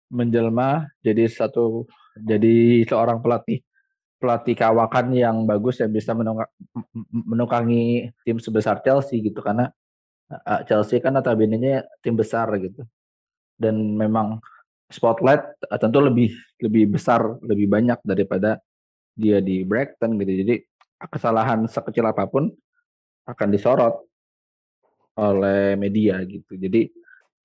menjelma jadi satu jadi seorang pelatih pelatih kawakan yang bagus yang bisa menukangi tim sebesar Chelsea gitu karena uh, Chelsea kan notabene tim besar gitu. Dan memang spotlight uh, tentu lebih lebih besar lebih banyak daripada dia di Brighton gitu. Jadi kesalahan sekecil apa pun akan disorot oleh media gitu jadi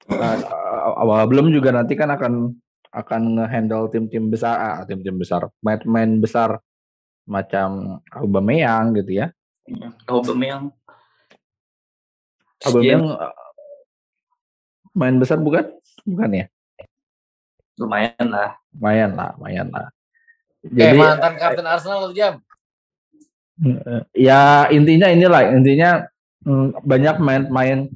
uh, uh, belum juga nanti kan akan akan handle tim-tim besar, ah, tim-tim besar, main-main besar macam Aubameyang gitu ya. Aubameyang. Aubameyang uh, main besar bukan? Bukan ya? Lumayan lah. Lumayan lah, lumayan lah. Jadi, eh, mantan kapten Arsenal jam. Ya intinya inilah intinya mm, banyak main-main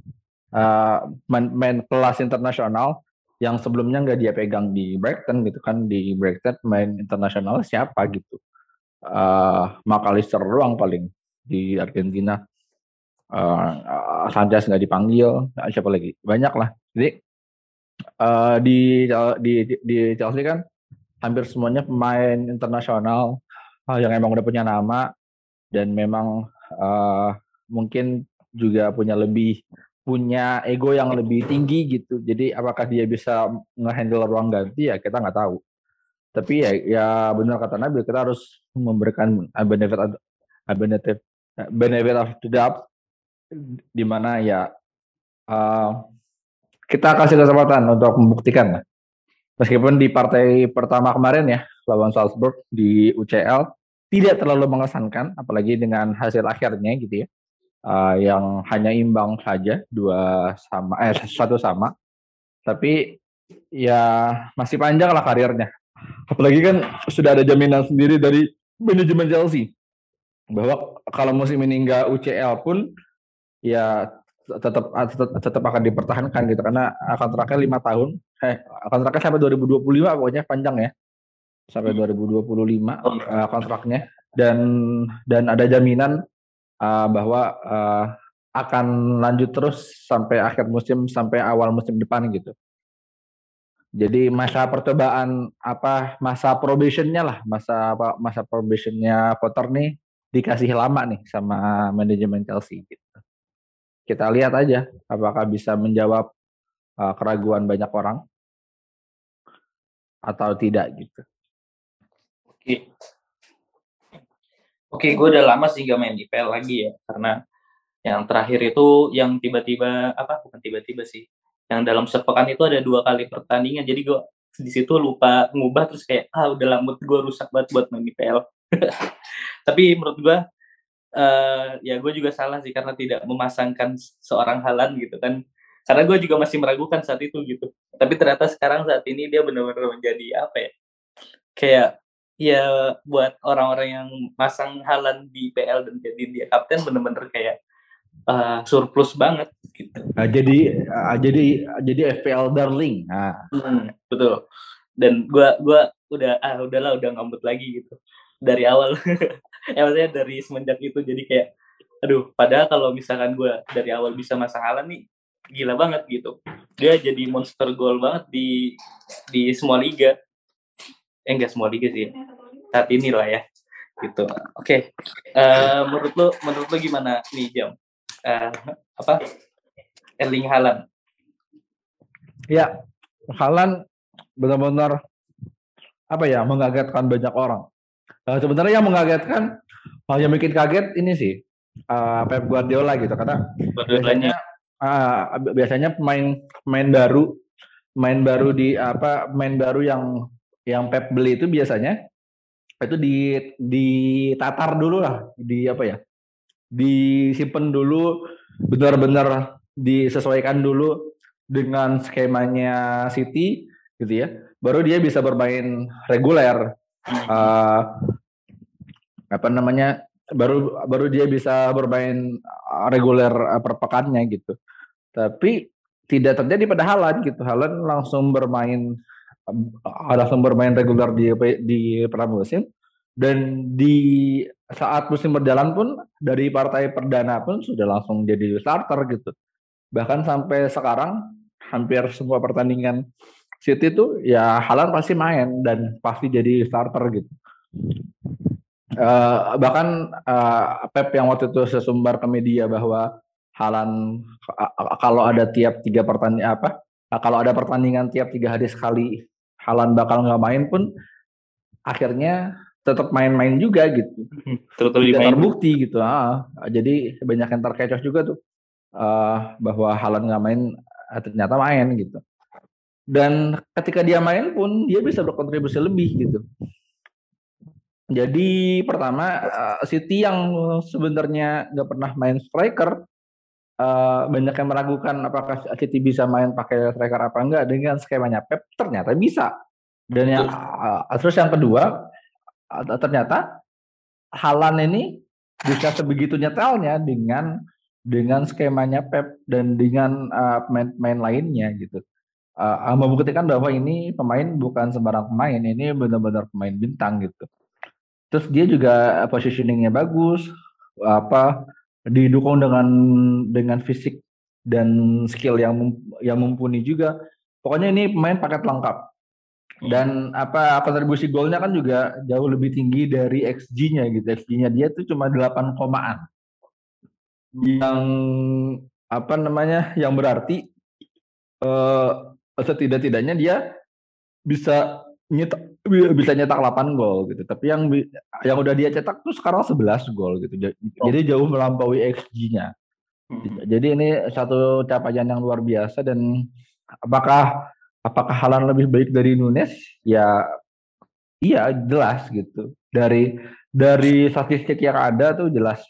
uh, main, main kelas internasional yang sebelumnya nggak dia pegang di Brighton gitu kan di Brighton main internasional siapa gitu. Uh, McAllister doang paling di Argentina. Uh, Sanchez nggak dipanggil siapa lagi? Banyak lah. Jadi uh, di, di di Chelsea kan hampir semuanya pemain internasional yang emang udah punya nama dan memang uh, mungkin juga punya lebih punya ego yang lebih tinggi gitu. Jadi apakah dia bisa ngehandle ruang ganti ya kita nggak tahu. Tapi ya ya benar kata Nabil kita harus memberikan benefit benefit benefit of the doubt di mana ya uh, kita kasih kesempatan untuk membuktikan. Meskipun di partai pertama kemarin ya lawan Salzburg di UCL tidak terlalu mengesankan, apalagi dengan hasil akhirnya gitu ya, uh, yang hanya imbang saja dua sama eh satu sama, tapi ya masih panjang lah karirnya. Apalagi kan sudah ada jaminan sendiri dari manajemen Chelsea. Bahwa kalau musim ini nggak UCL pun ya tetap tetap, tetap akan dipertahankan gitu. Karena akan terakhir lima tahun eh akan terakhir sampai 2025 pokoknya panjang ya sampai 2025 hmm. uh, kontraknya dan dan ada jaminan uh, bahwa uh, akan lanjut terus sampai akhir musim sampai awal musim depan gitu. Jadi masa percobaan apa masa probationnya lah masa apa masa probationnya Potter nih dikasih lama nih sama manajemen Chelsea gitu. Kita lihat aja apakah bisa menjawab uh, keraguan banyak orang atau tidak gitu. Oke. Oke, gue udah lama sih gak main IPL lagi ya, karena yang terakhir itu yang tiba-tiba apa bukan tiba-tiba sih, yang dalam sepekan itu ada dua kali pertandingan, jadi gue di situ lupa ngubah terus kayak ah udah lama gue rusak banget buat main IPL. Tapi menurut gue uh, ya gue juga salah sih karena tidak memasangkan seorang Halan gitu kan karena gue juga masih meragukan saat itu gitu tapi ternyata sekarang saat ini dia benar-benar menjadi apa ya kayak ya buat orang-orang yang masang halan di PL dan jadi dia kapten bener-bener kayak uh, surplus banget gitu. Nah, jadi uh, jadi jadi FPL darling. Nah. Hmm, betul. Dan gua gua udah ah udahlah udah ngambut lagi gitu dari awal. ya maksudnya dari semenjak itu jadi kayak aduh padahal kalau misalkan gua dari awal bisa masang halan nih gila banget gitu. Dia jadi monster goal banget di di semua liga eh enggak semua liga sih. Saat ini lah ya gitu. Oke okay. uh, eh, menurut lo menurut lo gimana nih jam? Uh, apa? Erling Haaland. Ya Haaland benar-benar apa ya mengagetkan banyak orang. Uh, sebenarnya yang mengagetkan uh, yang bikin kaget ini sih uh, Pep Guardiola gitu. Karena biasanya uh, biasanya pemain pemain baru main baru di apa main baru yang yang Pep beli itu biasanya itu di ditatar dulu lah di apa ya disimpan dulu benar-benar disesuaikan dulu dengan skemanya City gitu ya. Baru dia bisa bermain reguler uh, apa namanya baru baru dia bisa bermain reguler per pekannya gitu. Tapi tidak terjadi pada Halan gitu. Halan langsung bermain ada sumber main reguler di di pramusim dan di saat musim berjalan pun dari partai perdana pun sudah langsung jadi starter gitu. Bahkan sampai sekarang hampir semua pertandingan City itu ya Halan pasti main dan pasti jadi starter gitu. Uh, bahkan uh, Pep yang waktu itu sesumbar ke media bahwa Halan kalau ada tiap tiga pertandingan apa kalau ada pertandingan tiap tiga hari sekali Halan bakal nggak main pun akhirnya tetap main-main juga gitu. Tetap Tidak terbukti gitu. Ah, jadi banyak yang terkecoh juga tuh uh, bahwa Halan nggak main uh, ternyata main gitu. Dan ketika dia main pun dia bisa berkontribusi lebih gitu. Jadi pertama uh, City yang sebenarnya nggak pernah main striker uh, banyak yang meragukan apakah City bisa main pakai striker apa enggak dengan skemanya Pep ternyata bisa dan yang uh, terus yang kedua uh, ternyata Halan ini bisa sebegitu nyetelnya dengan dengan skemanya Pep dan dengan uh, pemain-pemain lainnya gitu. Uh, membuktikan bahwa ini pemain bukan sembarang pemain, ini benar-benar pemain bintang gitu. Terus dia juga positioningnya bagus, apa didukung dengan dengan fisik dan skill yang yang mumpuni juga. Pokoknya ini pemain paket lengkap. Dan apa kontribusi golnya kan juga jauh lebih tinggi dari XG-nya gitu. XG-nya dia tuh cuma 8 komaan yang apa namanya yang berarti uh, setidak-tidaknya dia bisa nyetak bisa nyetak 8 gol gitu. Tapi yang yang udah dia cetak tuh sekarang 11 gol gitu. Jadi oh. jauh melampaui XG-nya. Hmm. Jadi ini satu capaian yang luar biasa dan apakah apakah Halan lebih baik dari Nunes? Ya iya jelas gitu. Dari dari statistik yang ada tuh jelas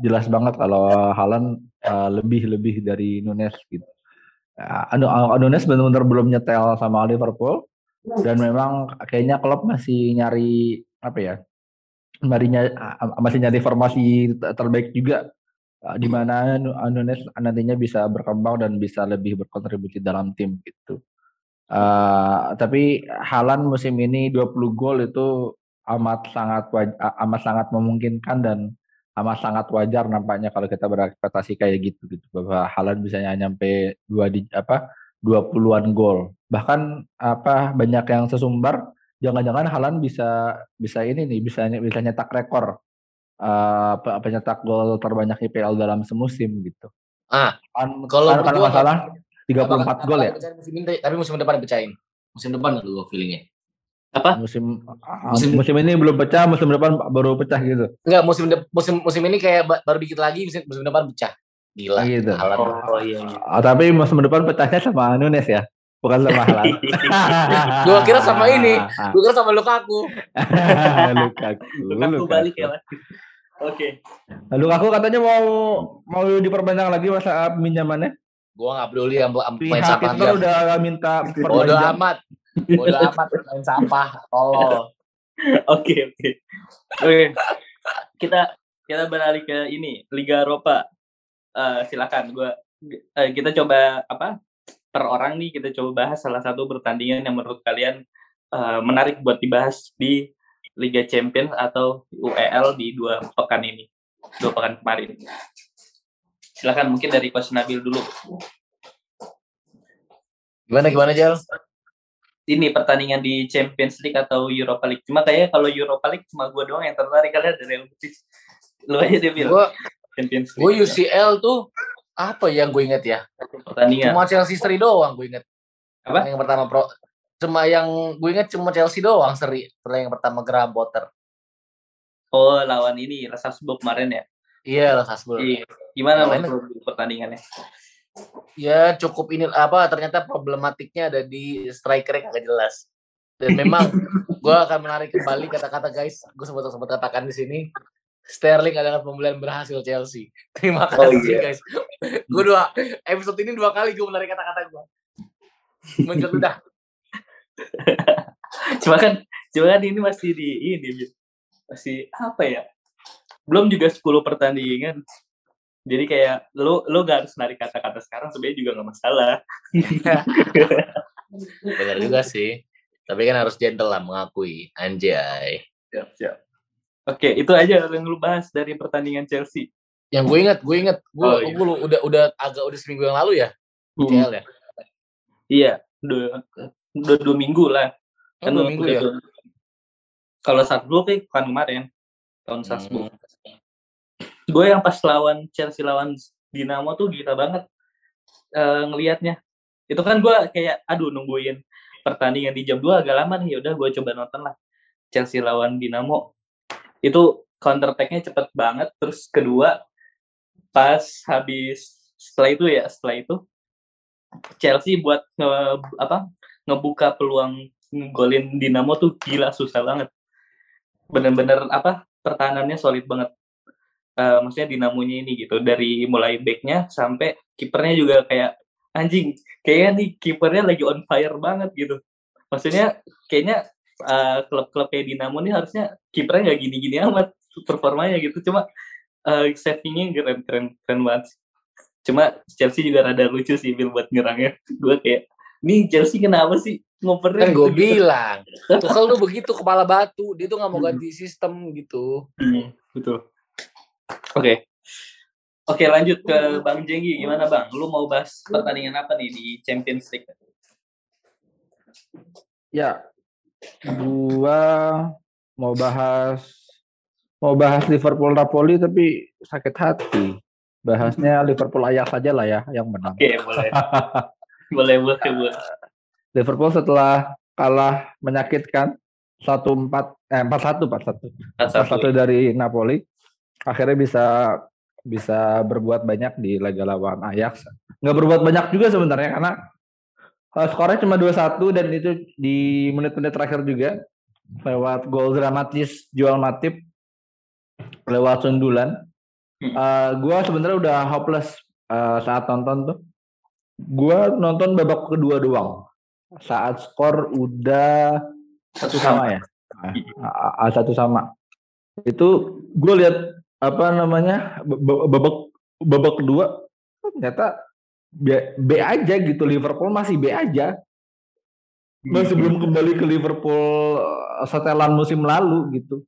jelas banget kalau Halan uh, lebih lebih dari Nunes gitu. Uh, Nunes benar-benar belum nyetel sama Liverpool dan memang kayaknya klub masih nyari apa ya? Nyarinya masih nyari formasi terbaik juga uh, di mana Nunes nantinya bisa berkembang dan bisa lebih berkontribusi dalam tim gitu. Uh, tapi Halan musim ini 20 gol itu amat sangat amat sangat memungkinkan dan amat sangat wajar nampaknya kalau kita berekspektasi kayak gitu gitu bahwa Halan bisa nyampe dua di apa dua puluhan gol. Bahkan apa banyak yang sesumbar jangan-jangan Halan bisa bisa ini nih bisa bisa nyetak rekor uh, penyetak gol terbanyak IPL dalam semusim gitu. Ah kan, kalau kan, kan masalah 34 gol ya? musim ini, tapi musim depan dipecahin. Musim depan lu feelingnya. Apa? Musim ah, musim musim ini belum pecah musim depan baru pecah gitu. Enggak musim de, musim musim ini kayak baru dikit lagi musim, musim depan pecah gila gitu. Oh, oh iya, iya. Oh, tapi musim depan pecahnya sama Nunes ya bukan sama Halan gua kira sama ini gua kira sama Lukaku Lukaku Lukaku balik ya mas Oke. Okay. Lukaku katanya mau mau diperpanjang lagi masa pinjamannya. Gua nggak peduli yang main siapa udah minta Bodo amat. Bodo amat main sampah. Oh. Oke, oke. Oke. Kita kita beralih ke ini Liga Eropa. Uh, silakan gua uh, kita coba apa? Per orang nih kita coba bahas salah satu pertandingan yang menurut kalian uh, menarik buat dibahas di Liga Champions atau UEL di dua pekan ini. Dua pekan kemarin. Silakan mungkin dari Coach Nabil dulu. Gimana gimana Jal? ini pertandingan di Champions League atau Europa League. Cuma kayaknya kalau Europa League cuma gue doang yang tertarik karena ada Real Betis. Lu aja deh bilang. Gua, Champions League. Gue UCL tuh apa yang gue inget ya? Pertandingan. Cuma Chelsea seri doang gue inget. Apa? Yang pertama pro cuma yang gue inget cuma Chelsea doang seri. Setelah yang pertama Graham Potter. Oh, lawan ini Salzburg kemarin ya? Iya, Salzburg. Iya. Gimana main pertandingannya? ya cukup ini apa ternyata problematiknya ada di striker yang agak jelas dan memang gue akan menarik kembali kata-kata guys gue sempat sempat katakan di sini Sterling adalah pembelian berhasil Chelsea. Terima oh, kasih oh, iya. guys. Gue dua episode ini dua kali gue menarik kata-kata gue menjadi udah. Cuma kan cuma kan ini masih di ini masih apa ya? Belum juga 10 pertandingan. Jadi kayak lu lu gak harus narik kata-kata sekarang sebenarnya juga nggak masalah. Benar juga sih. Tapi kan harus gentle lah mengakui. Anjay. Siap siap oke itu aja yang lu bahas dari pertandingan Chelsea. Yang gue inget gue inget gue oh, iya. gue udah udah agak udah seminggu yang lalu ya hmm. CL ya? Iya udah udah dua minggu lah. Oh, kan dua minggu ya? kalau saat dulu kan kemarin tahun Salzburg. Hmm gue yang pas lawan Chelsea lawan Dinamo tuh gila banget uh, ngelihatnya itu kan gue kayak aduh nungguin pertandingan di jam 2 agak lama nih ya udah gue coba nonton lah. Chelsea lawan Dinamo itu counter attack-nya cepet banget. Terus kedua pas habis setelah itu ya setelah itu Chelsea buat nge, apa ngebuka peluang golin Dinamo tuh gila susah banget. Bener-bener apa pertahanannya solid banget. Uh, maksudnya dinamonya ini gitu dari mulai backnya sampai kipernya juga kayak anjing kayaknya nih kipernya lagi on fire banget gitu. Maksudnya kayaknya uh, klub-klub kayak Dinamo nih harusnya kipernya nggak gini-gini amat performanya gitu cuma uh, savingnya keren keren keren banget. Cuma Chelsea juga rada lucu sih Bill buat nyerangnya. Gue kayak, nih Chelsea kenapa sih ngopernya? Kan gue bilang, Tuchel tuh begitu kepala batu, dia tuh nggak mau Hmm. ganti sistem gitu. Hmm, betul. Oke. Oke lanjut ke Bang Jenggi gimana Bang? Lu mau bahas pertandingan apa nih di Champions League? Ya, gua mau bahas mau bahas Liverpool Napoli tapi sakit hati. Bahasnya Liverpool Ajax saja lah ya yang menang. Oke boleh. boleh boleh boleh. Liverpool setelah kalah menyakitkan 1-4 eh 4-1 4-1 Satu. 4-1 dari Napoli akhirnya bisa bisa berbuat banyak di laga lawan Ajax. Nggak berbuat banyak juga sebenarnya karena uh, skornya cuma 2-1 dan itu di menit-menit terakhir juga lewat gol dramatis Joel Matip lewat sundulan. Uh, gua sebenarnya udah hopeless uh, saat nonton tuh. Gua nonton babak kedua doang. Saat skor udah Satu sama ya A- A- satu sama itu gue lihat apa namanya ba- ba- babak babak kedua ternyata B, B aja gitu Liverpool masih B aja. Masih belum kembali ke Liverpool eh, setelan musim lalu gitu.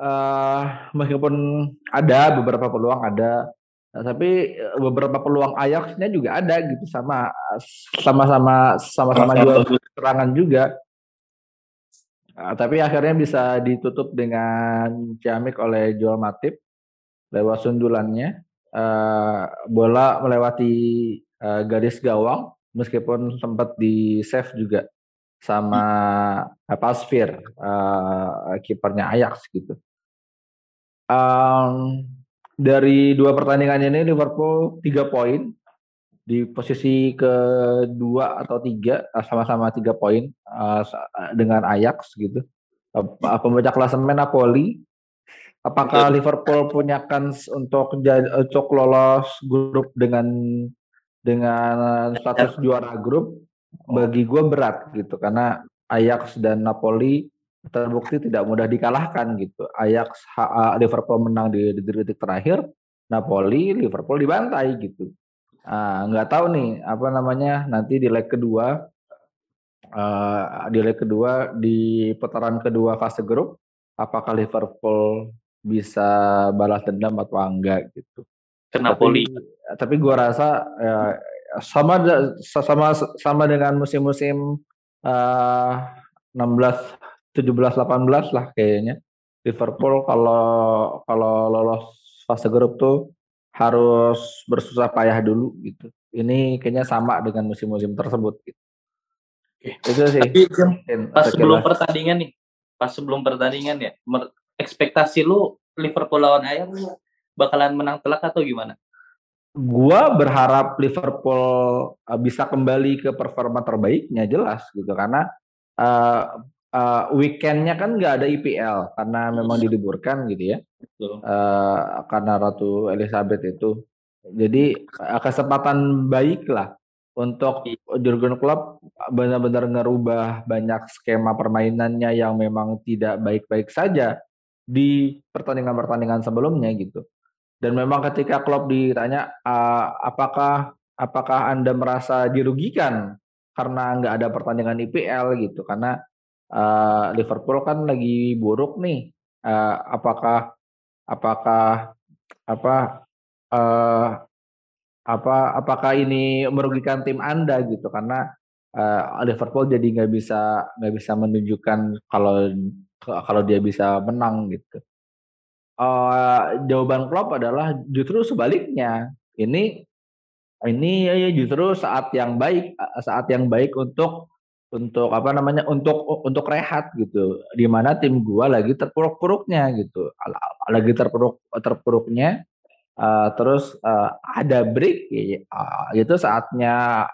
Eh meskipun ada beberapa peluang ada. Eh, tapi eh, beberapa peluang Ajax-nya juga ada gitu sama sama-sama sama-sama jual serangan juga. Uh, tapi akhirnya bisa ditutup dengan ciamik oleh Joel Matip lewat sundulannya. Uh, bola melewati uh, garis gawang meskipun sempat di save juga sama uh, Pasveer uh, kipernya Ajax gitu. Um, dari dua pertandingan ini Liverpool tiga poin di posisi kedua atau tiga eh, sama-sama tiga poin uh, dengan Ajax gitu. Uh, pembaca klasemen Napoli. Apakah Liverpool punya kans untuk jadi, untuk lolos grup dengan dengan status juara grup? Bagi gue berat gitu karena Ajax dan Napoli terbukti tidak mudah dikalahkan gitu. Ajax uh, Liverpool menang di detik-detik terakhir, Napoli Liverpool dibantai gitu. Ah, nggak tahu nih apa namanya nanti di leg kedua uh, di leg kedua di putaran kedua fase grup apakah Liverpool bisa balas dendam atau enggak gitu. Ke Napoli. Tapi, tapi gua rasa ya, sama sama sama dengan musim-musim uh, 16 17 18 lah kayaknya. Liverpool kalau kalau lolos fase grup tuh harus bersusah payah dulu gitu. Ini kayaknya sama dengan musim-musim tersebut gitu. Oke. Itu sih. Tapi pas sebelum pertandingan nih, pas sebelum pertandingan ya, ekspektasi lu Liverpool lawan Ajax bakalan menang telak atau gimana? Gua berharap Liverpool uh, bisa kembali ke performa terbaiknya jelas gitu karena uh, uh, weekendnya kan nggak ada IPL karena memang diliburkan gitu ya. Betul. uh, karena Ratu Elizabeth itu. Jadi uh, kesempatan baik lah untuk Jurgen Klopp benar-benar ngerubah banyak skema permainannya yang memang tidak baik-baik saja di pertandingan-pertandingan sebelumnya gitu. Dan memang ketika Klopp ditanya apakah apakah Anda merasa dirugikan karena nggak ada pertandingan IPL gitu karena uh, Liverpool kan lagi buruk nih. Uh, apakah apakah apa uh, apa apakah ini merugikan tim anda gitu karena uh, Liverpool jadi nggak bisa nggak bisa menunjukkan kalau kalau dia bisa menang gitu. Uh, jawaban Klopp adalah justru sebaliknya. Ini ini ya justru saat yang baik saat yang baik untuk untuk apa namanya untuk untuk rehat gitu. Di mana tim gua lagi terpuruk-puruknya gitu. Lagi terpuruk terpuruknya uh, terus uh, ada break ya, uh, itu saatnya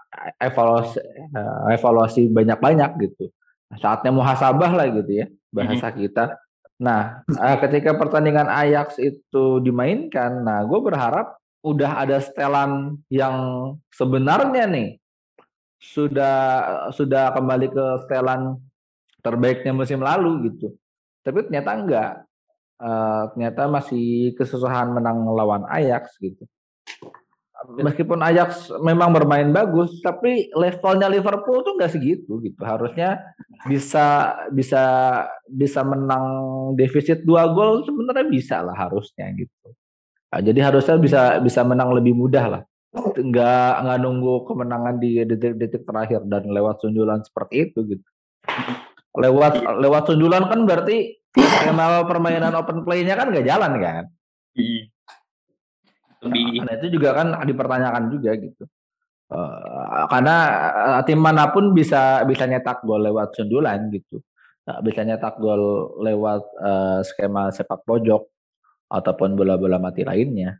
evaluasi uh, evaluasi banyak-banyak gitu saatnya muhasabah lah gitu ya bahasa kita nah uh, ketika pertandingan Ajax itu dimainkan nah gue berharap udah ada setelan yang sebenarnya nih sudah sudah kembali ke setelan terbaiknya musim lalu gitu. Tapi ternyata enggak. uh, ternyata masih kesusahan menang lawan Ajax gitu. Meskipun Ajax memang bermain bagus, tapi levelnya Liverpool tuh nggak segitu gitu. Harusnya bisa bisa bisa menang defisit dua gol sebenarnya bisa lah harusnya gitu. Nah, jadi harusnya bisa bisa menang lebih mudah lah. Nggak nggak nunggu kemenangan di detik-detik terakhir dan lewat sundulan seperti itu gitu. Lewat lewat sundulan kan berarti skema permainan open play-nya kan nggak jalan kan? Lebih. Nah, itu juga kan dipertanyakan juga gitu. Uh, karena uh, tim mana pun bisa bisa nyetak gol lewat sundulan gitu. Uh, bisa nyetak gol lewat uh, skema sepak pojok ataupun bola-bola mati lainnya.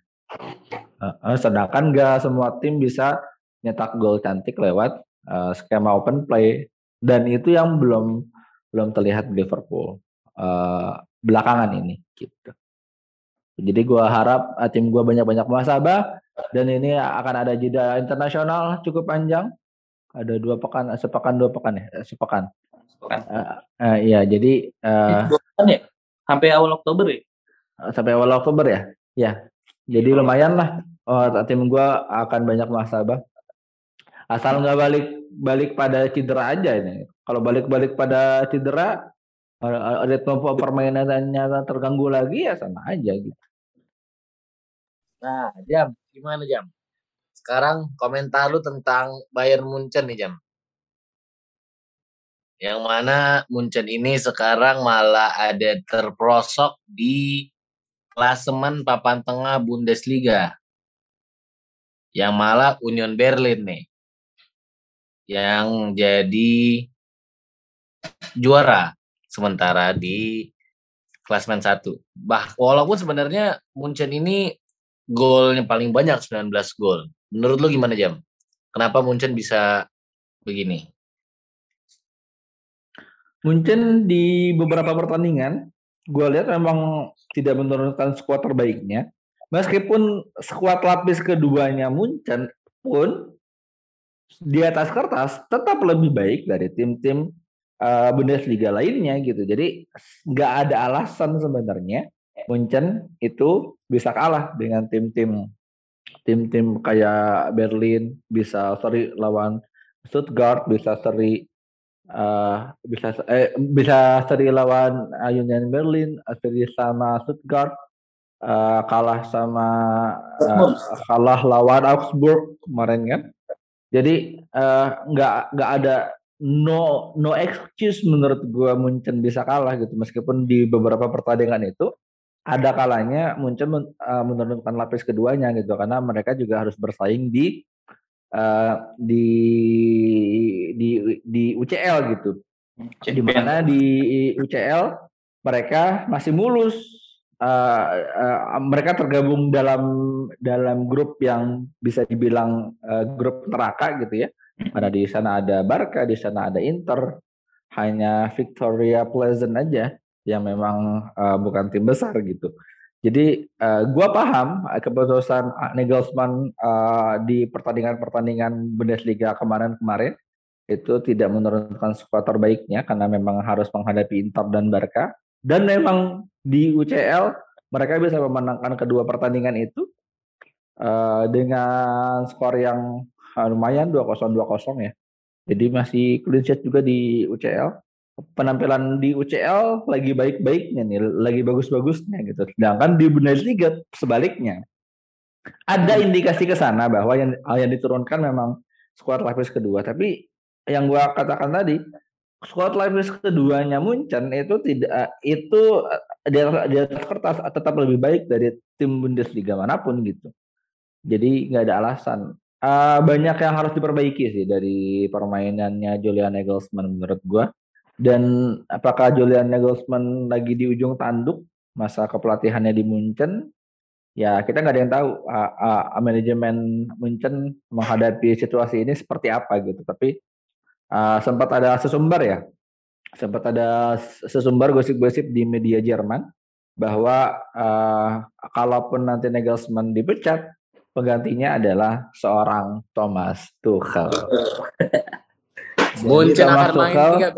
Uh, sedangkan gak semua tim bisa nyetak gol cantik lewat uh, skema open play dan itu yang belum belum terlihat Liverpool uh, belakangan ini gitu. Jadi gue harap uh, tim gue banyak-banyak muasabah dan ini akan ada jeda internasional cukup panjang. Ada dua pekan, sepekan dua pekan ya, eh, sepekan. Sepekan. Uh, uh, iya, jadi uh, dua pekan ya? Sampai awal Oktober ya? Sampai awal Oktober ya? Ya. Jadi lumayan lah. Oh, tim gue akan banyak muasabah. Asal nggak balik balik pada cedera aja ini. Kalau balik-balik pada cedera, ritme permainannya terganggu lagi ya sama aja gitu. Nah, Jam, gimana Jam? Sekarang komentar lu tentang Bayern Munchen nih Jam. Yang mana Munchen ini sekarang malah ada terprosok di klasemen papan tengah Bundesliga. Yang malah Union Berlin nih. Yang jadi juara sementara di klasmen satu. Bah, walaupun sebenarnya Munchen ini golnya paling banyak 19 gol. Menurut lo gimana Jam? Kenapa Munchen bisa begini? Munchen di beberapa pertandingan, gue lihat memang tidak menurunkan skuad terbaiknya. Meskipun skuad lapis keduanya Munchen pun di atas kertas tetap lebih baik dari tim-tim uh, Bundesliga lainnya gitu. Jadi nggak ada alasan sebenarnya Munchen itu bisa kalah dengan tim-tim tim-tim kayak Berlin bisa seri lawan Stuttgart bisa seri uh, bisa eh, bisa seri lawan Union Berlin seri sama Stuttgart uh, kalah sama uh, kalah lawan Augsburg kemarin kan jadi nggak uh, nggak ada no no excuse menurut gua Munchen bisa kalah gitu meskipun di beberapa pertandingan itu ada kalanya muncul men, uh, menurunkan lapis keduanya gitu karena mereka juga harus bersaing di uh, di di di UCL gitu. Di mana di UCL mereka masih mulus. Uh, uh, mereka tergabung dalam dalam grup yang bisa dibilang uh, grup neraka gitu ya. Karena di sana ada Barca, di sana ada Inter, hanya Victoria Pleasant aja yang memang uh, bukan tim besar gitu. Jadi uh, gua paham keputusan Nagelsmann uh, di pertandingan-pertandingan Bundesliga kemarin-kemarin itu tidak menurunkan skuad terbaiknya karena memang harus menghadapi Inter dan Barca dan memang di UCL mereka bisa memenangkan kedua pertandingan itu uh, dengan skor yang lumayan 2-0 2-0 ya. Jadi masih clean sheet juga di UCL penampilan di UCL lagi baik-baiknya nih, lagi bagus-bagusnya gitu. Sedangkan di Bundesliga sebaliknya. Ada hmm. indikasi ke sana bahwa yang yang diturunkan memang skuad lapis kedua, tapi yang gua katakan tadi, skuad lapis keduanya Munchen itu tidak itu di atas, di atas kertas tetap lebih baik dari tim Bundesliga mana pun gitu. Jadi nggak ada alasan. Uh, banyak yang harus diperbaiki sih dari permainannya Julian Nagelsmann menurut gua dan apakah Julian Nagelsmann lagi di ujung tanduk masa kepelatihannya di Munchen? Ya kita nggak ada yang tahu uh, uh, manajemen Munchen menghadapi situasi ini seperti apa gitu. Tapi uh, sempat ada sesumber ya, sempat ada sesumber gosip-gosip di media Jerman bahwa uh, kalaupun nanti Nagelsmann dipecat, penggantinya adalah seorang Thomas Tuchel. Munchen akan main tiga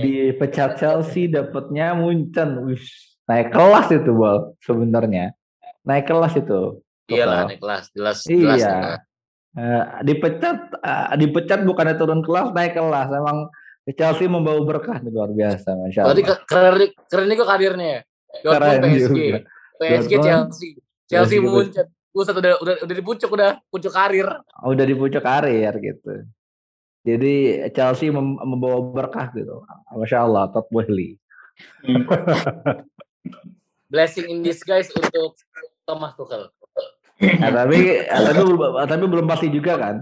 Di pecat Chelsea dapatnya Munchen. Wish, naik kelas itu bol sebenarnya naik kelas itu iyalah naik kelas jelas iya jelas, uh, dipecat uh, dipecat bukannya turun kelas naik kelas emang Chelsea membawa berkah nih luar biasa masya Allah. Berarti keren keren kok karirnya ya. Keren PSG, juga. PSG Chelsea, Chelsea Munchen. Buset udah udah udah di pucuk udah pucuk karir. Udah di pucuk karir gitu. Jadi Chelsea mem membawa berkah gitu. Masya Allah, Todd Boehly. Hmm. Blessing in disguise untuk Thomas Tuchel. Nah, tapi tapi tapi belum pasti juga kan.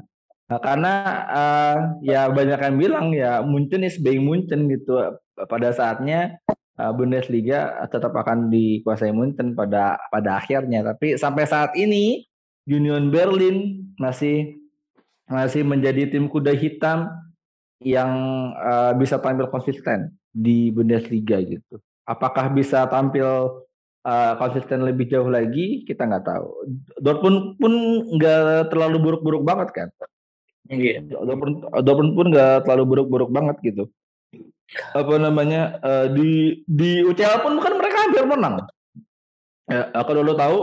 Nah, karena uh, ya banyak yang bilang ya Munchen is being Munchen gitu. Pada saatnya Bundesliga tetap akan dikuasai Munchen pada pada akhirnya. Tapi sampai saat ini Union Berlin masih masih menjadi tim kuda hitam yang uh, bisa tampil konsisten di Bundesliga gitu. Apakah bisa tampil uh, konsisten lebih jauh lagi kita nggak tahu. Dortmund pun nggak terlalu buruk-buruk banget kan. Iya. Dortmund, Dortmund pun nggak terlalu buruk-buruk banget gitu. Apa namanya uh, di di UCL pun kan mereka hampir menang. Ya, aku dulu tahu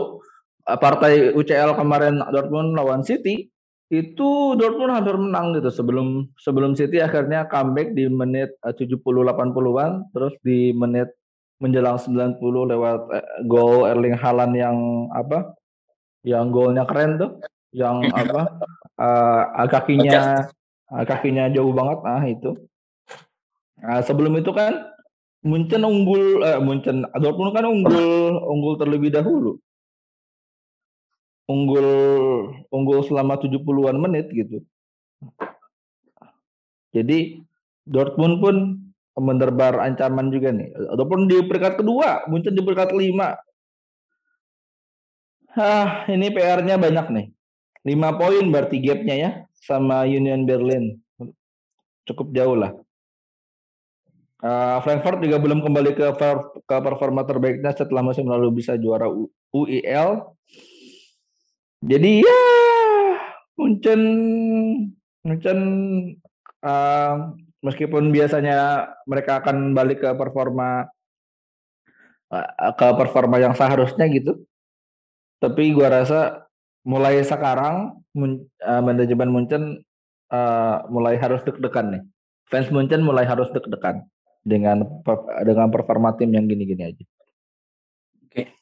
partai UCL kemarin Dortmund lawan City itu Dortmund hampir menang gitu sebelum sebelum City akhirnya comeback di menit 70 eh, 80-an terus di menit menjelang 90 lewat eh, gol Erling Haaland yang apa yang golnya keren tuh yang apa uh, kakinya kakinya jauh banget. Ah itu uh, sebelum itu kan Munchen unggul eh, Munchen Dortmund kan unggul unggul terlebih dahulu unggul unggul selama 70-an menit gitu. Jadi Dortmund pun menerbar ancaman juga nih. Ataupun di peringkat kedua, muncul di peringkat kelima. Hah, ini PR-nya banyak nih. 5 poin berarti gapnya ya sama Union Berlin. Cukup jauh lah. Uh, Frankfurt juga belum kembali ke, ke performa terbaiknya setelah musim lalu bisa juara UEL jadi ya Munchen Munchen uh, meskipun biasanya mereka akan balik ke performa uh, ke performa yang seharusnya gitu. Tapi gua rasa mulai sekarang mun, uh, manajemen Munchen uh, mulai harus deg-degan nih. Fans Munchen mulai harus deg-degan dengan dengan performa tim yang gini-gini aja. Oke.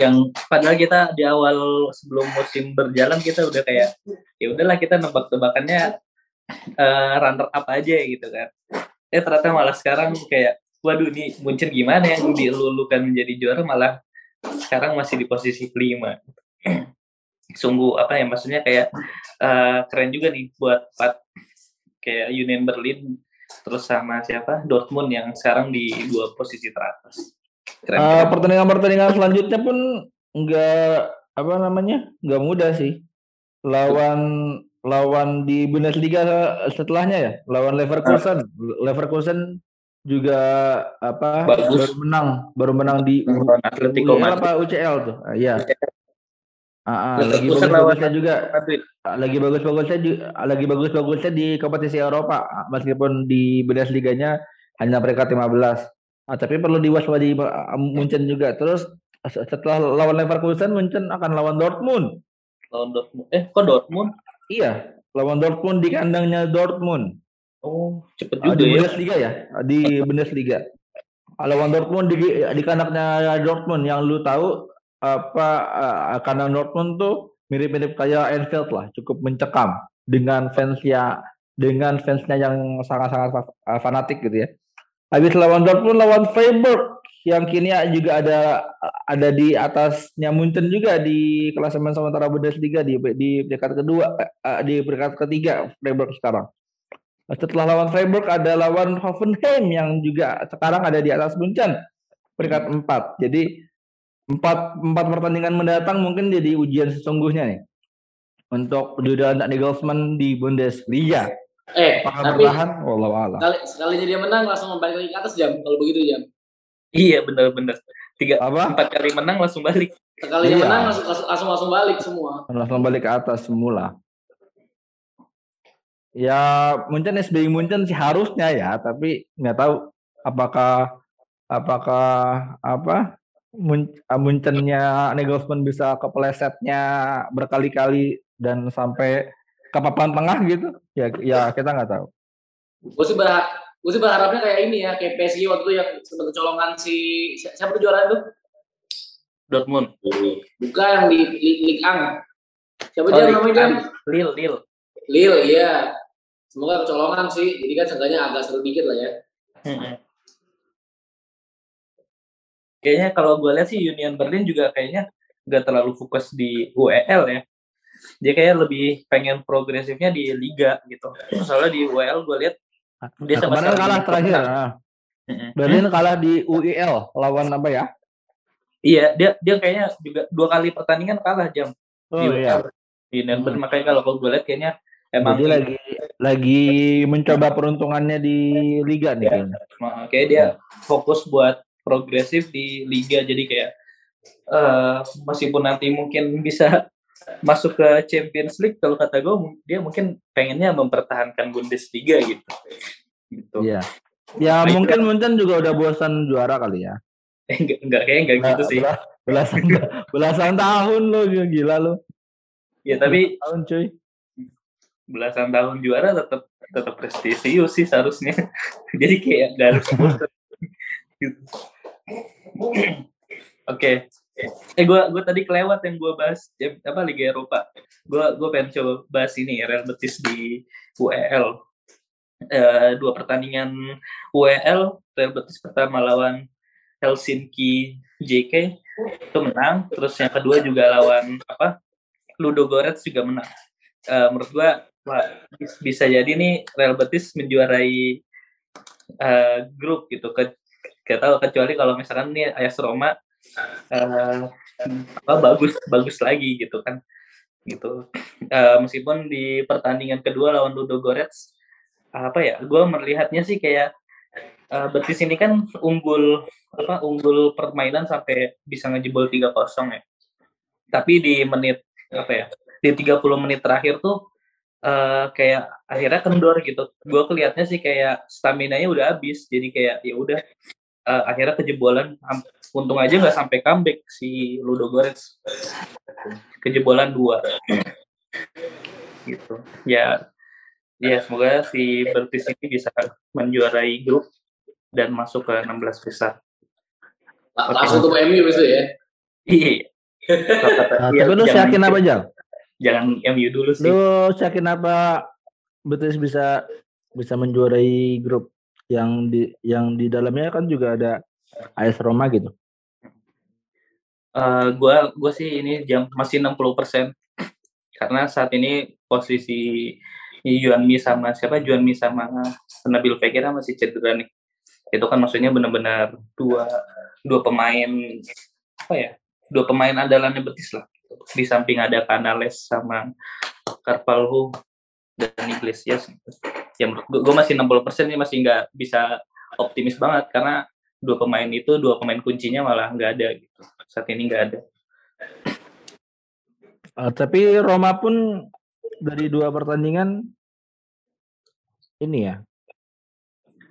Yang padahal kita di awal sebelum musim berjalan kita udah kayak ya udahlah kita nebak-tebakannya uh, runner up aja gitu kan. Eh ternyata malah sekarang kayak waduh nih Munchen gimana yang dilulukan menjadi juara malah sekarang masih di posisi kelima. Sungguh apa ya maksudnya kayak uh, keren juga nih buat Pat kayak Union Berlin terus sama siapa Dortmund yang sekarang di dua posisi teratas Uh, pertandingan-pertandingan selanjutnya pun nggak apa namanya nggak mudah sih. Lawan lawan di Bundesliga setelahnya ya, lawan Leverkusen. Leverkusen juga apa Bagus. baru menang, baru menang di Atletico UCL apa UCL tuh. Uh, iya. Ah, ah, lagi bagus-bagusnya juga lagi bagus-bagusnya lagi bagus-bagusnya di kompetisi Eropa meskipun di Bundesliga-nya hanya peringkat 15. Ah, tapi perlu diwaspadai Munchen juga. Terus setelah lawan Leverkusen, Munchen akan lawan Dortmund. Lawan Dortmund. Eh, kok Dortmund? Iya, lawan Dortmund di kandangnya Dortmund. Oh, cepet juga di ya. Bundesliga ya, di Bundesliga. Lawan Dortmund di di kandangnya Dortmund yang lu tahu apa uh, kandang Dortmund tuh mirip-mirip kayak Anfield lah, cukup mencekam dengan fans ya dengan fansnya yang sangat-sangat fanatik gitu ya. Habis lawan Dortmund lawan Freiburg yang kini juga ada ada di atasnya Munchen juga di klasemen sementara Bundesliga di di peringkat kedua eh, di peringkat ketiga Freiburg sekarang. Setelah lawan Freiburg ada lawan Hoffenheim yang juga sekarang ada di atas Munchen peringkat empat. Jadi empat empat pertandingan mendatang mungkin jadi ujian sesungguhnya nih untuk Julian Nagelsmann di Bundesliga. Eh, Apakah tapi bertahan? Wallahu a'lam. Sekali sekalinya dia menang langsung balik lagi ke atas jam kalau begitu jam. Iya benar-benar. Tiga apa? Empat kali menang langsung balik. Sekalinya iya. menang langsung, langsung langsung balik semua. Langsung balik ke atas semula. Ya Munchen SBI Munchen sih harusnya ya, tapi nggak tahu apakah apakah apa mun, muncennya Nagelsmann bisa keplesetnya berkali-kali dan sampai ke papan tengah gitu ya ya kita nggak tahu. Gue sih berharap gue sih berharapnya kayak ini ya kayak PSG waktu itu yang sempat colongan si siapa tuh juara itu? Dortmund. Bukan yang di Ligue 1 siapa oh, dia? Namanya Lil Lil Lil iya. Semoga kecolongan sih. Jadi kan seenggaknya agak seru dikit lah ya. Kayaknya kalau gue lihat sih Union Berlin juga kayaknya nggak terlalu fokus di UEL ya dia kayak lebih pengen progresifnya di liga gitu soalnya di UEL gue lihat dia nah, sama kalah terakhir nah. Berlin hmm? kalah di UEL lawan apa ya iya dia dia kayaknya juga dua kali pertandingan kalah jam oh, di iya. di hmm. makanya kalau gue lihat kayaknya emang dia lagi lagi mencoba peruntungannya di liga nih ya. kayak dia fokus buat progresif di liga. Jadi kayak uh, meskipun nanti mungkin bisa masuk ke Champions League kalau kata gue dia mungkin pengennya mempertahankan Bundesliga gitu. Gitu. Ya ya nah, mungkin itu, mungkin juga udah bosan juara kali ya. Enggak enggak kayak enggak gitu sih. belasan belasan tahun lo gila lo. Ya tapi tahun cuy. belasan tahun juara tetap tetap prestisius sih seharusnya. Jadi kayak gak harus gitu. Oke. Eh gue gue tadi kelewat yang gue bahas apa Liga Eropa. Gue gue pengen coba bahas ini Real Betis di UEL. Uh, dua pertandingan UEL Real Betis pertama lawan Helsinki JK itu menang. Terus yang kedua juga lawan apa Ludo Gorets juga menang. Uh, menurut gue bisa jadi nih Real Betis menjuarai uh, grup gitu ke Gak tahu kecuali kalau misalkan nih Ayas Roma uh, bagus bagus lagi gitu kan. Gitu. Uh, meskipun di pertandingan kedua lawan Ludo Gorets apa ya gue melihatnya sih kayak uh, Betis ini kan unggul apa unggul permainan sampai bisa ngejebol 3-0 ya. Tapi di menit apa ya di 30 menit terakhir tuh uh, kayak akhirnya kendor gitu. Gue kelihatnya sih kayak stamina nya udah habis jadi kayak ya udah uh, akhirnya kejebolan untung aja nggak sampai comeback si Ludo Gorets kejebolan dua. Gitu. Ya ya semoga si Betis ini bisa menjuarai grup dan masuk ke 16 besar. Langsung ke MU itu ya? Iya. Nah, tapi lu yakin apa Jal? jangan MU dulu sih. Lu yakin apa Betis bisa bisa menjuarai grup yang di yang di dalamnya kan juga ada AS Roma gitu. Uh, gua gua sih ini jam masih 60% karena saat ini posisi Yuan Mi sama siapa Yuan Mi sama Nabil Fekir masih cedera nih. Itu kan maksudnya benar-benar dua dua pemain apa ya? Dua pemain andalannya Betis lah. Di samping ada Canales sama Carvalho dan Iglesias ya gue, masih 60 persen nih masih nggak bisa optimis banget karena dua pemain itu dua pemain kuncinya malah nggak ada gitu saat ini nggak ada. Uh, tapi Roma pun dari dua pertandingan ini ya.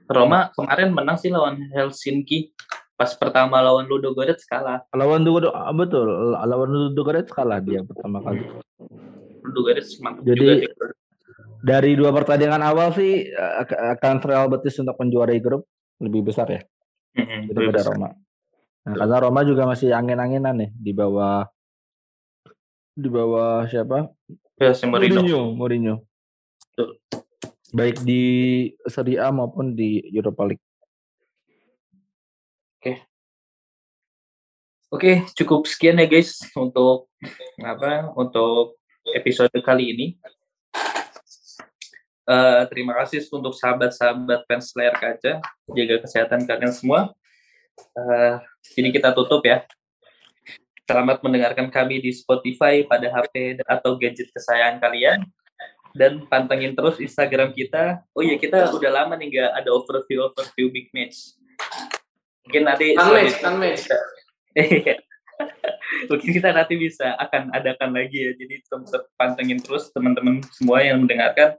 Roma kemarin menang sih lawan Helsinki. Pas pertama lawan Ludo Gorets kalah. Lawan Ludo ah, betul, lawan Ludo Gorets kalah dia pertama kali. Ludo Gorets Jadi juga dari dua pertandingan awal sih akan Real Betis untuk menjuarai grup lebih besar ya mm-hmm, daripada Roma. Nah, karena Roma juga masih angin-anginan nih di bawah di bawah siapa? Ya, si Mourinho. Mourinho. Baik di Serie A maupun di Europa League. Oke. Okay. Oke, okay, cukup sekian ya guys untuk apa? Untuk episode kali ini. Uh, terima kasih untuk sahabat-sahabat fans layar kaca. Jaga kesehatan kalian semua. Uh, jadi kita tutup ya. Selamat mendengarkan kami di Spotify pada HP atau gadget kesayangan kalian. Dan pantengin terus Instagram kita. Oh iya, kita udah lama nih nggak ada overview-overview big match. Mungkin nanti... Unmatch, unmatch. Mungkin kita nanti bisa akan adakan lagi ya. Jadi tetap pantengin terus teman-teman semua yang mendengarkan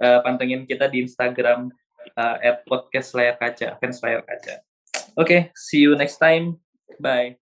uh, pantengin kita di Instagram uh, podcast layar kaca, fans layar kaca. Oke, okay, see you next time. Bye.